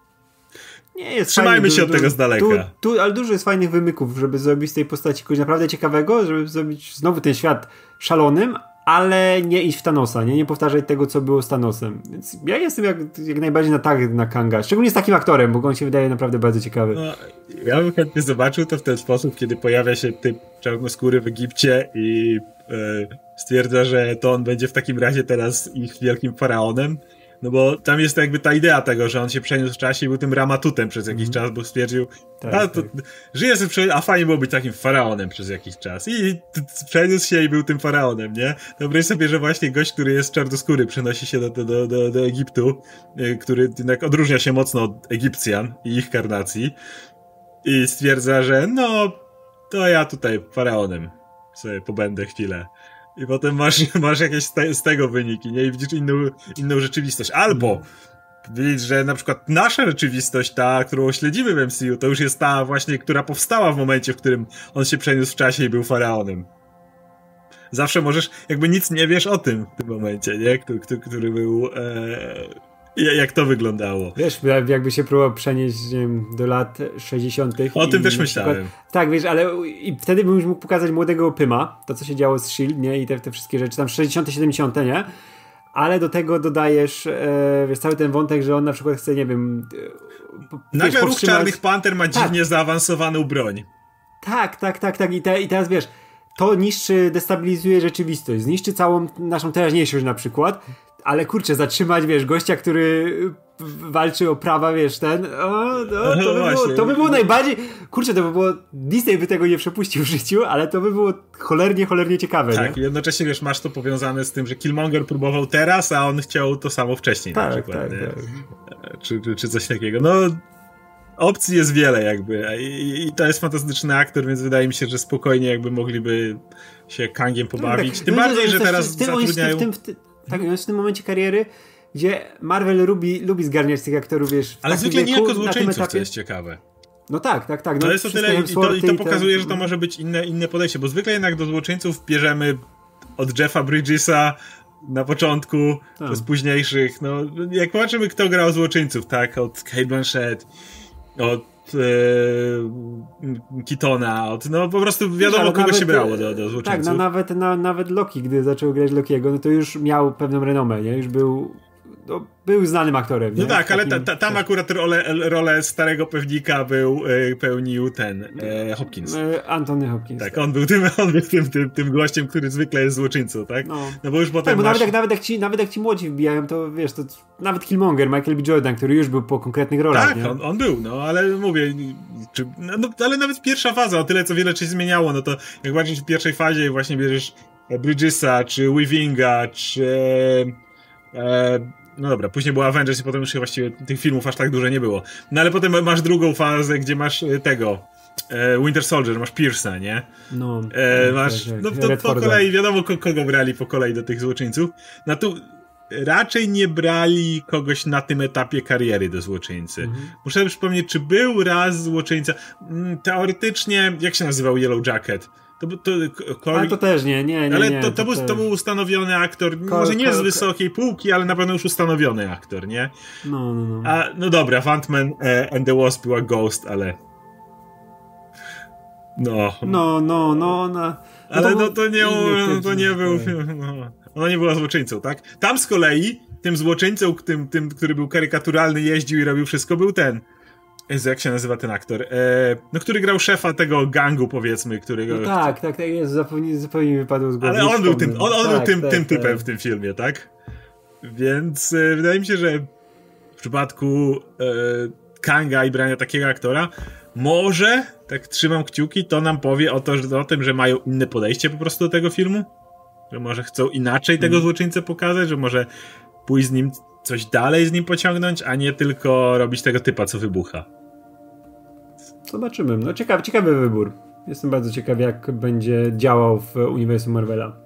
nie jest Trzymajmy fajny, się od tego z daleka. Tu, tu, ale dużo jest fajnych wymyków, żeby zrobić z tej postaci kogoś naprawdę ciekawego, żeby zrobić znowu ten świat szalonym, ale nie iść w Thanosa, nie, nie powtarzać tego, co było z Thanosem. Więc ja jestem jak, jak najbardziej na tak na Kanga, szczególnie z takim aktorem, bo on się wydaje naprawdę bardzo ciekawy. No, ja bym chętnie zobaczył to w ten sposób, kiedy pojawia się typ czarnoskóry w Egipcie i e, stwierdza, że to on będzie w takim razie teraz ich wielkim faraonem. No bo tam jest jakby ta idea tego, że on się przeniósł w czasie i był tym ramatutem przez jakiś mm. czas, bo stwierdził, tak, a, to, tak. żyje sobie, a fajnie było być takim faraonem przez jakiś czas. I przeniósł się i był tym faraonem, nie? Wyobraź sobie, że właśnie gość, który jest czarnoskóry, przenosi się do, do, do, do Egiptu, y, który jednak odróżnia się mocno od Egipcjan i ich karnacji i stwierdza, że no, to ja tutaj faraonem sobie pobędę chwilę. I potem masz, [laughs] masz jakieś z tego wyniki, nie? I widzisz inną, inną rzeczywistość. Albo widzisz, że na przykład nasza rzeczywistość, ta, którą śledzimy w MCU, to już jest ta właśnie, która powstała w momencie, w którym on się przeniósł w czasie i był faraonem. Zawsze możesz, jakby nic nie wiesz o tym w tym momencie, nie? Który, który, który był... E jak to wyglądało? Wiesz, jakby się próbował przenieść wiem, do lat 60. O tym też myślałem. Przykład, tak, wiesz, ale i wtedy bym już mógł pokazać młodego Pyma, to co się działo z Shield, nie? I te, te wszystkie rzeczy, tam 60., 70., nie? Ale do tego dodajesz, e, wiesz, cały ten wątek, że on na przykład chce, nie wiem. E, Nagle ruch Czarnych Panter ma dziwnie tak. zaawansowaną broń. Tak, tak, tak, tak. I, te, I teraz wiesz, to niszczy, destabilizuje rzeczywistość, zniszczy całą naszą teraźniejszość na przykład, ale kurczę, zatrzymać, wiesz, gościa, który walczy o prawa, wiesz, ten, o, no, to, by było, to by było najbardziej, kurczę, to by było, Disney by tego nie przepuścił w życiu, ale to by było cholernie, cholernie ciekawe, Tak, nie? jednocześnie, wiesz, masz to powiązane z tym, że Killmonger próbował teraz, a on chciał to samo wcześniej tak, na przykład, tak, tak. Czy, czy, czy coś takiego, no opcji jest wiele jakby I, i, to jest fantastyczny aktor, więc wydaje mi się, że spokojnie jakby mogliby się Kangiem pobawić. No, Tym no, bardziej, no, że teraz zatrudniają... W tym, w tym, tak, jest w tym momencie kariery, gdzie Marvel lubi, lubi zgarniać tych aktorów, wiesz. Ale zwykle nie jako złoczyńców, co jest ciekawe. No tak, tak, tak. No to jest o tyle i to, i to pokazuje, że to może być inne, inne podejście, bo zwykle jednak do złoczyńców bierzemy od Jeffa Bridgesa na początku, tak. przez późniejszych, no jak patrzymy kto grał złoczyńców, tak, od Kate Blanchett, od e, Kitona, od, no po prostu wiadomo kogo nawet, się brało do, do złoczyńców. Tak, no nawet, na, nawet Loki, gdy zaczął grać Lokiego, no to już miał pewną renomę, nie? Już był no, był znanym aktorem. No nie? tak, ale ta, ta, tam akurat rolę, rolę starego pewnika był, e, pełnił ten e, Hopkins. E, Anthony Hopkins. Tak, on był, tym, on był tym, tym, tym gościem, który zwykle jest złoczyńcą, tak? No, no bo już potem. Tak, bo masz... nawet, jak, nawet, jak ci, nawet jak ci młodzi wbijają, to wiesz, to nawet Killmonger, Michael B. Jordan, który już był po konkretnych rolach. Tak, on, on, był, no ale mówię, czy, no, no, ale nawet pierwsza faza, o tyle co wiele się zmieniało, no to jak właśnie w pierwszej fazie właśnie bierzesz Bridgesa, czy Weavinga, czy. E, no dobra, później był Avengers i potem już właściwie tych filmów aż tak dużo nie było. No ale potem masz drugą fazę, gdzie masz e, tego. E, Winter Soldier, masz Pierce'a, nie? No. E, tak, masz. Tak, no to po kolei, wiadomo kogo brali po kolei do tych złoczyńców. No tu raczej nie brali kogoś na tym etapie kariery do złoczyńcy. Mhm. Muszę przypomnieć, czy był raz złoczyńca. Mm, teoretycznie, jak się nazywał Yellow Jacket? To, to, Col... Ale to też nie, nie, nie. Ale nie, to, to, był, to był ustanowiony aktor, Col... może nie z wysokiej półki, ale na pewno już ustanowiony aktor, nie? No, no, no. A, no dobra, Ant-Man e, and the Wasp była Ghost, ale... No. No, no, no, no. ale no to nie, no, to nie był... No. [laughs] Ona nie była złoczyńcą, tak? Tam z kolei, tym złoczyńcą, tym, tym, który był karykaturalny, jeździł i robił wszystko, był ten Jezu, jak się nazywa ten aktor? E, no, który grał szefa tego gangu, powiedzmy, którego... No tak, tak, tak, jest, zupełnie, zupełnie mi wypadło z głowy. Ale on był tym, on, on tak, był tym, tak, tym tak. typem w tym filmie, tak? Więc e, wydaje mi się, że w przypadku e, Kanga i brania takiego aktora, może, tak trzymam kciuki, to nam powie o, to, że, o tym, że mają inne podejście po prostu do tego filmu. Że może chcą inaczej tego mm. złoczyńcę pokazać, że może pójść z nim coś dalej z nim pociągnąć, a nie tylko robić tego typa, co wybucha. Zobaczymy. No ciekawy, ciekawy wybór. Jestem bardzo ciekaw, jak będzie działał w uniwersum Marvela.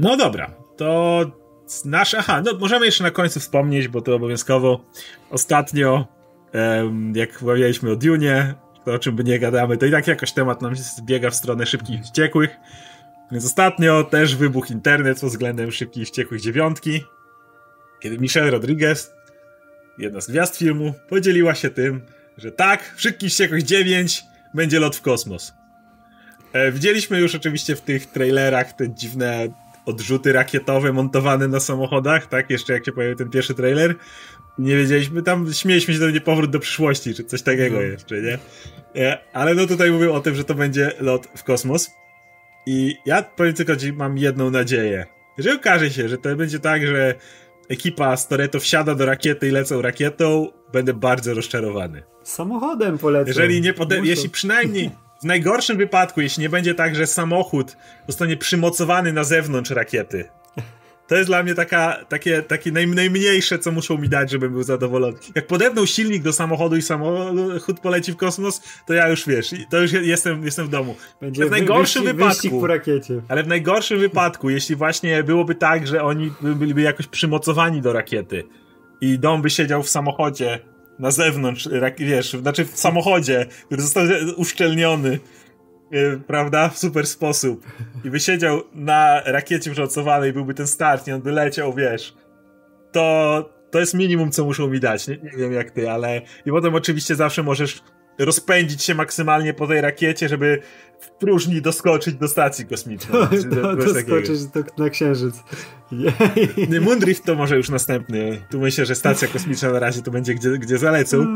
No dobra, to nasz. Aha, no możemy jeszcze na końcu wspomnieć, bo to obowiązkowo. Ostatnio, jak mówiliśmy o Dune, to o czym by nie gadamy, to i tak jakoś temat nam zbiega w stronę szybkich i wściekłych. Więc ostatnio też wybuchł internet pod względem szybkich i wściekłych dziewiątki, kiedy Michelle Rodriguez, jedna z gwiazd filmu, podzieliła się tym, że tak, w szybkich wściekłych 9 będzie lot w kosmos. E, widzieliśmy już oczywiście w tych trailerach te dziwne odrzuty rakietowe montowane na samochodach, tak? Jeszcze jak się pojawił ten pierwszy trailer. Nie wiedzieliśmy, tam śmieliśmy się, że to będzie powrót do przyszłości, czy coś takiego no. jeszcze, nie? E, ale no tutaj mówią o tym, że to będzie lot w kosmos. I ja powiem tylko, że mam jedną nadzieję. Jeżeli okaże się, że to będzie tak, że ekipa z Toreto wsiada do rakiety i lecą rakietą, będę bardzo rozczarowany. Samochodem polecę. Jeżeli nie pode- jeśli przynajmniej w najgorszym wypadku, jeśli nie będzie tak, że samochód zostanie przymocowany na zewnątrz rakiety, to jest dla mnie taka, takie, takie naj, najmniejsze, co muszą mi dać, żebym był zadowolony. Jak podepną silnik do samochodu i samochód poleci w kosmos, to ja już wiesz, to już jestem, jestem w domu. Będzie w najgorszym wyścig, wypadku. po rakiecie. Ale w najgorszym wypadku, jeśli właśnie byłoby tak, że oni byliby jakoś przymocowani do rakiety i dom by siedział w samochodzie na zewnątrz, wiesz, znaczy w samochodzie, który został uszczelniony prawda, w super sposób i by siedział na rakiecie przemocowanej, byłby ten start i on by leciał, wiesz, to to jest minimum, co muszą mi dać. Nie, nie wiem jak ty, ale i potem oczywiście zawsze możesz rozpędzić się maksymalnie po tej rakiecie, żeby w próżni doskoczyć do stacji kosmicznej. Do, doskoczyć do, na księżyc. Moondrift to może już następny. Tu myślę, że stacja kosmiczna na razie to będzie gdzie, gdzie zalecą.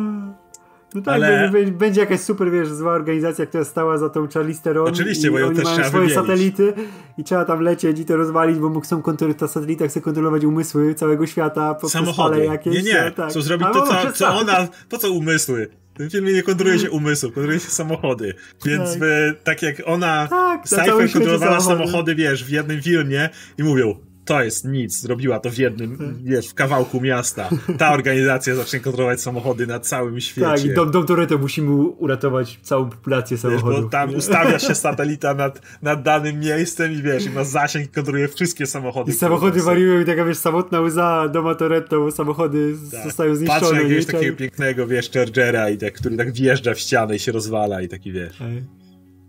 No tak, ale... będzie, będzie jakaś super, wiesz, zła organizacja, która stała za tą Charlize Theron. Oczywiście, bo ją oni też mają swoje wymienić. satelity i trzeba tam lecieć i to rozwalić, bo chcą kontrolować, ta satelita chce kontrolować umysły całego świata poprzez Samochody. jakieś. Nie, nie, tak. chcą zrobić to, co, co ona, po co umysły? W tym filmie nie kontroluje się umysłu, kontroluje się samochody. Więc tak, tak jak ona, tak, Cypher kontrolowała samochody. samochody, wiesz, w jednym filmie i mówią, to jest nic, zrobiła to w jednym, tak. wiesz, w kawałku miasta. Ta organizacja zacznie kontrolować samochody na całym świecie. Tak, i Dom, Dom Toretto musimy uratować całą populację samochodów. Wiesz, bo tam ustawia się satelita nad, nad danym miejscem i wiesz, i ma zasięg i kontroluje wszystkie samochody. I samochody wariują i taka, wiesz, samotna łza Doma Toretto, bo samochody tak. zostają zniszczone. Patrzę jakiegoś takiego pięknego, wiesz, Chargera, i tak, który tak wjeżdża w ścianę i się rozwala i taki, wiesz...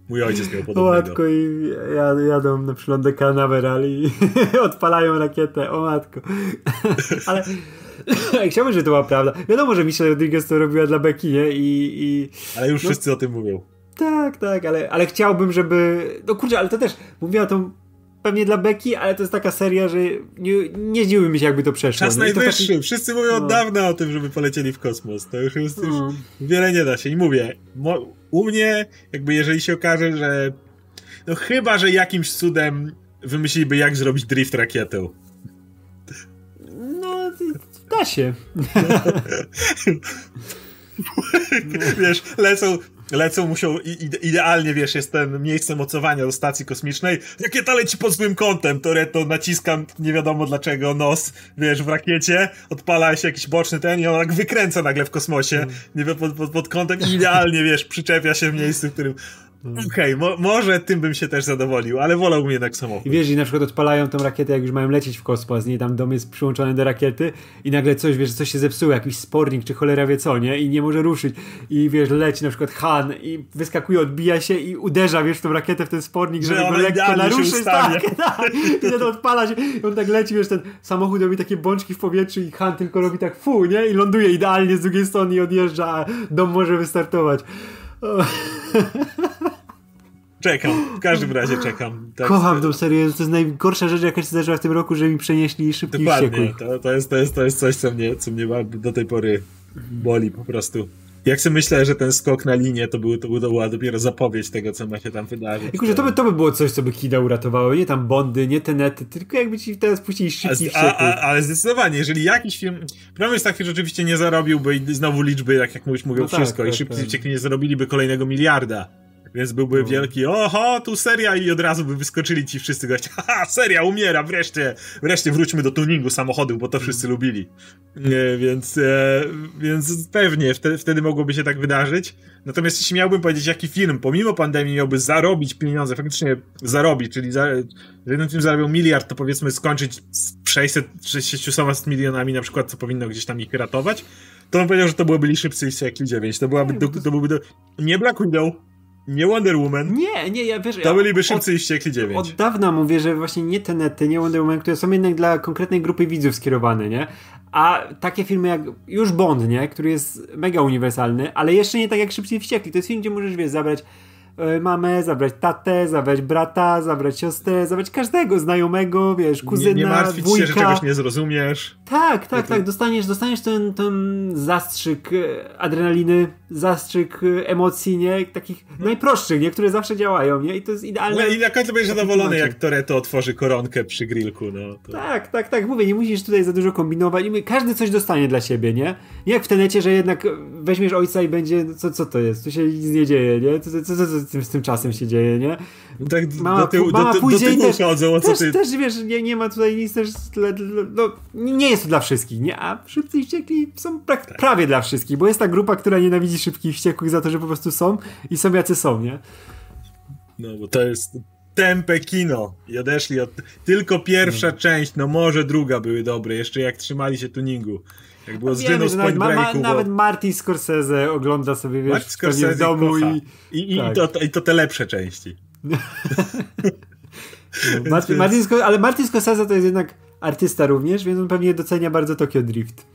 Mój ojciec miał podobnego. O matko i jadą na przylądę Canaveral i [laughs] odpalają rakietę, o matko. [laughs] Ale [coughs] chciałbym, żeby to była prawda. Wiadomo, że Michelle Rodriguez to robiła dla Becky, nie? I, i ale już no, wszyscy o tym mówią. Tak, tak, ale, ale chciałbym, żeby... No kurczę, ale to też mówiła tą pewnie dla Becky, ale to jest taka seria, że nie, nie zdziwiłbym się, jakby to przeszło. Czas najwyższy. Taki... Wszyscy mówią no. od dawna o tym, żeby polecieli w kosmos. To już, już, już wiele nie da się. I mówię, u mnie, jakby jeżeli się okaże, że no chyba, że jakimś cudem wymyśliliby, jak zrobić drift rakietę. No, da się. [laughs] Wiesz, lecą lecą, muszą, idealnie, wiesz, jest ten miejsce mocowania do stacji kosmicznej. Rakieta leci pod złym kątem, to naciskam, nie wiadomo dlaczego, nos, wiesz, w rakiecie, odpala się jakiś boczny ten i on tak wykręca nagle w kosmosie, mm. nie wiem, pod, pod, pod kątem i idealnie, wiesz, przyczepia się w miejscu, w którym. Okej, okay, mo może tym bym się też zadowolił, ale wolałbym jednak samochód. I wiesz, i na przykład odpalają tą rakietę, jak już mają lecieć w kosmos, nie? Tam dom jest przyłączony do rakiety i nagle coś, wiesz, coś się zepsuło, jakiś spornik czy cholera wie co, nie? I nie może ruszyć. I wiesz, leci na przykład Han i wyskakuje, odbija się i uderza, wiesz, w tą rakietę, w ten spornik, żeby go lekko naruszyć. [laughs] Tak, tak. I to odpala się. I on tak leci, wiesz, ten samochód robi takie bączki w powietrzu i Han tylko robi tak fu, nie? I ląduje idealnie z drugiej strony i odjeżdża, a dom może wystartować. [laughs] Czekam, w każdym razie czekam. Tak. Kocham tą serię, to jest najgorsza rzecz, jaka się zdarzyła w tym roku, że mi przenieśli szybki Dokładnie, to, to, jest, to, jest, to jest coś, co mnie, co mnie do tej pory boli po prostu. Jak sobie myślę, że ten skok na linię to, był, to, był, to była dopiero zapowiedź tego, co ma się tam wydarzyć. I kurczę, to by, to by było coś, co by Kida uratowało. Nie tam Bondy, nie Tenety, tylko jakby ci teraz puścili szybki a, Ale zdecydowanie, jeżeli jakiś film... Problem jest taki, że oczywiście nie zarobiłby i znowu liczby, tak jak mówisz, mówią no tak, wszystko. Tak, I szybki tak. nie zarobiliby kolejnego miliarda. Więc byłby no. wielki, oho, tu seria i od razu by wyskoczyli ci wszyscy goście, [laughs] haha, seria umiera, wreszcie, wreszcie wróćmy do tuningu samochodów, bo to wszyscy lubili. E, więc, e, więc pewnie wtedy, wtedy mogłoby się tak wydarzyć. Natomiast jeśli miałbym powiedzieć, jaki film pomimo pandemii miałby zarobić pieniądze, faktycznie zarobić, czyli za, że jeden film zarabiał miliard, to powiedzmy skończyć z 600 czy 600 milionami na przykład, co powinno gdzieś tam ich ratować, to bym powiedział, że to byłoby Szybcy i 9. To byłaby, to, to byłby do, nie Black Widow, nie Wonder Woman. Nie, nie, ja wiesz... To ja byliby szybcy i ściekli 9. Od dawna mówię, że właśnie nie te nety, nie Wonder Woman, które są jednak dla konkretnej grupy widzów skierowane, nie? A takie filmy jak już Bond, nie? Który jest mega uniwersalny, ale jeszcze nie tak jak Szybcy i Wściekli. To jest film, gdzie możesz, wiesz, zabrać mamę, zabrać tatę, zabrać brata, zabrać siostrę, zabrać każdego znajomego, wiesz, kuzyna, Nie, nie martwić wujka. się, że czegoś nie zrozumiesz. Tak, tak, tak. Dostaniesz, dostaniesz ten, ten zastrzyk e, adrenaliny, zastrzyk e, emocji, nie? Takich no. najprostszych, nie? Które zawsze działają, nie? I to jest idealne. No i na końcu będziesz zadowolony, jak Toreto otworzy koronkę przy grillku, no. To... Tak, tak, tak. Mówię, nie musisz tutaj za dużo kombinować. Każdy coś dostanie dla siebie, nie? Nie jak w tenecie, że jednak weźmiesz ojca i będzie, co, co to jest? Tu się nic nie dzieje, nie? Co, co, co, co z tym, z tym czasem się dzieje, nie? Tak mama, do tyłu, mama do, do też, chodzą, też, ty... też, wiesz, nie, nie ma tutaj nic też, dla, dla, no, nie jest to dla wszystkich, nie? A Szybcy i Wściekli są pra tak. prawie dla wszystkich, bo jest ta grupa, która nienawidzi Szybkich Wściekłych za to, że po prostu są i są jacy są, nie? No, bo to jest tempe kino i odeszli od... Tylko pierwsza no. część, no może druga były dobre, jeszcze jak trzymali się tuningu. Jak było z Wiemy, z Point ma, ma. Nawet Martin Scorsese ogląda sobie, wiesz, Martin Scorsese w domu i... I, i, tak. i, to, I to te lepsze części. [laughs] Martin, Martin, ale Martin Scorsese to jest jednak artysta również, więc on pewnie docenia bardzo Tokyo Drift.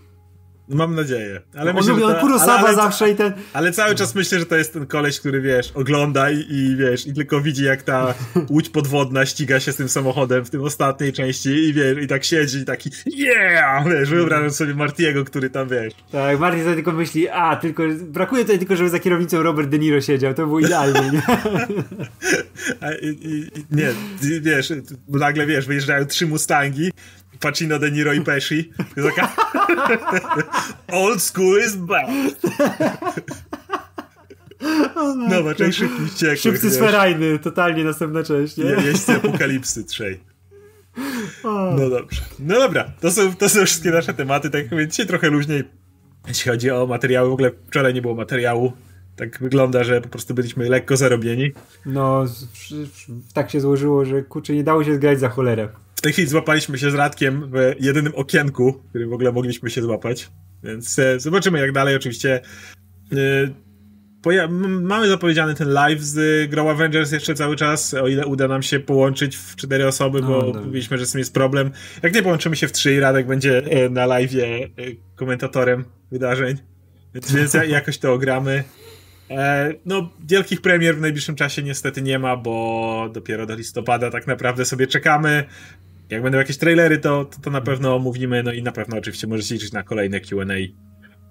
Mam nadzieję. Ale no, myślę, on lubi, Kurosawa ale, ale, zawsze i ten... Ale cały czas myślę, że to jest ten koleś, który, wiesz, ogląda i, i, wiesz, i tylko widzi, jak ta [laughs] łódź podwodna ściga się z tym samochodem w tym ostatniej części i wiesz, i tak siedzi i taki yeah! Wiesz, wyobrażam sobie Martiego, który tam, wiesz... Tak, Marty sobie tylko myśli, a, tylko brakuje tutaj tylko, żeby za kierownicą Robert De Niro siedział, to było idealnie, nie? [laughs] a, i, i, nie, wiesz, nagle, wiesz, wyjeżdżają trzy Mustangi Pacino, De Niro i Pesci. Taka... [laughs] Old school is back. Nowa część szybkich wściekłych. Szybcy sferajny, totalnie następna część, nie? Jeźdźcy apokalipsy trzej. No dobrze. No dobra, to są, to są wszystkie nasze tematy, tak więc dzisiaj trochę luźniej, jeśli chodzi o materiały. W ogóle wczoraj nie było materiału. Tak wygląda, że po prostu byliśmy lekko zarobieni. No, tak się złożyło, że kurczę, nie dało się zgrać za cholerę. W tej chwili złapaliśmy się z Radkiem w jedynym okienku, w którym w ogóle mogliśmy się złapać. Więc e, zobaczymy jak dalej. Oczywiście e, mamy zapowiedziany ten live z Grow Avengers jeszcze cały czas, o ile uda nam się połączyć w cztery osoby, bo no, mówiliśmy, że z tym jest problem. Jak nie połączymy się w trzy i Radek będzie e, na live komentatorem wydarzeń, więc jakoś to ogramy. No, wielkich premier w najbliższym czasie niestety nie ma, bo dopiero do listopada tak naprawdę sobie czekamy. Jak będą jakieś trailery, to, to, to na pewno omówimy, no i na pewno oczywiście możecie liczyć na kolejne Q&A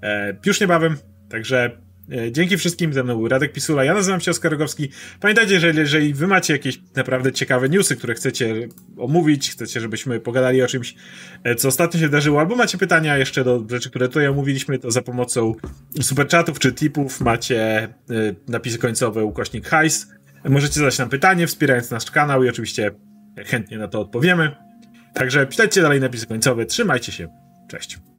e, już niebawem, także e, dzięki wszystkim, ze mną był Radek Pisula, ja nazywam się Oskar Rogowski. Pamiętajcie, że jeżeli wy macie jakieś naprawdę ciekawe newsy, które chcecie omówić, chcecie, żebyśmy pogadali o czymś, e, co ostatnio się wydarzyło, albo macie pytania jeszcze do rzeczy, które tutaj omówiliśmy, to za pomocą superchatów czy tipów macie e, napisy końcowe ukośnik hajs. Możecie zadać nam pytanie, wspierając nasz kanał i oczywiście chętnie na to odpowiemy. Także śledźcie dalej napisy końcowe. Trzymajcie się. Cześć.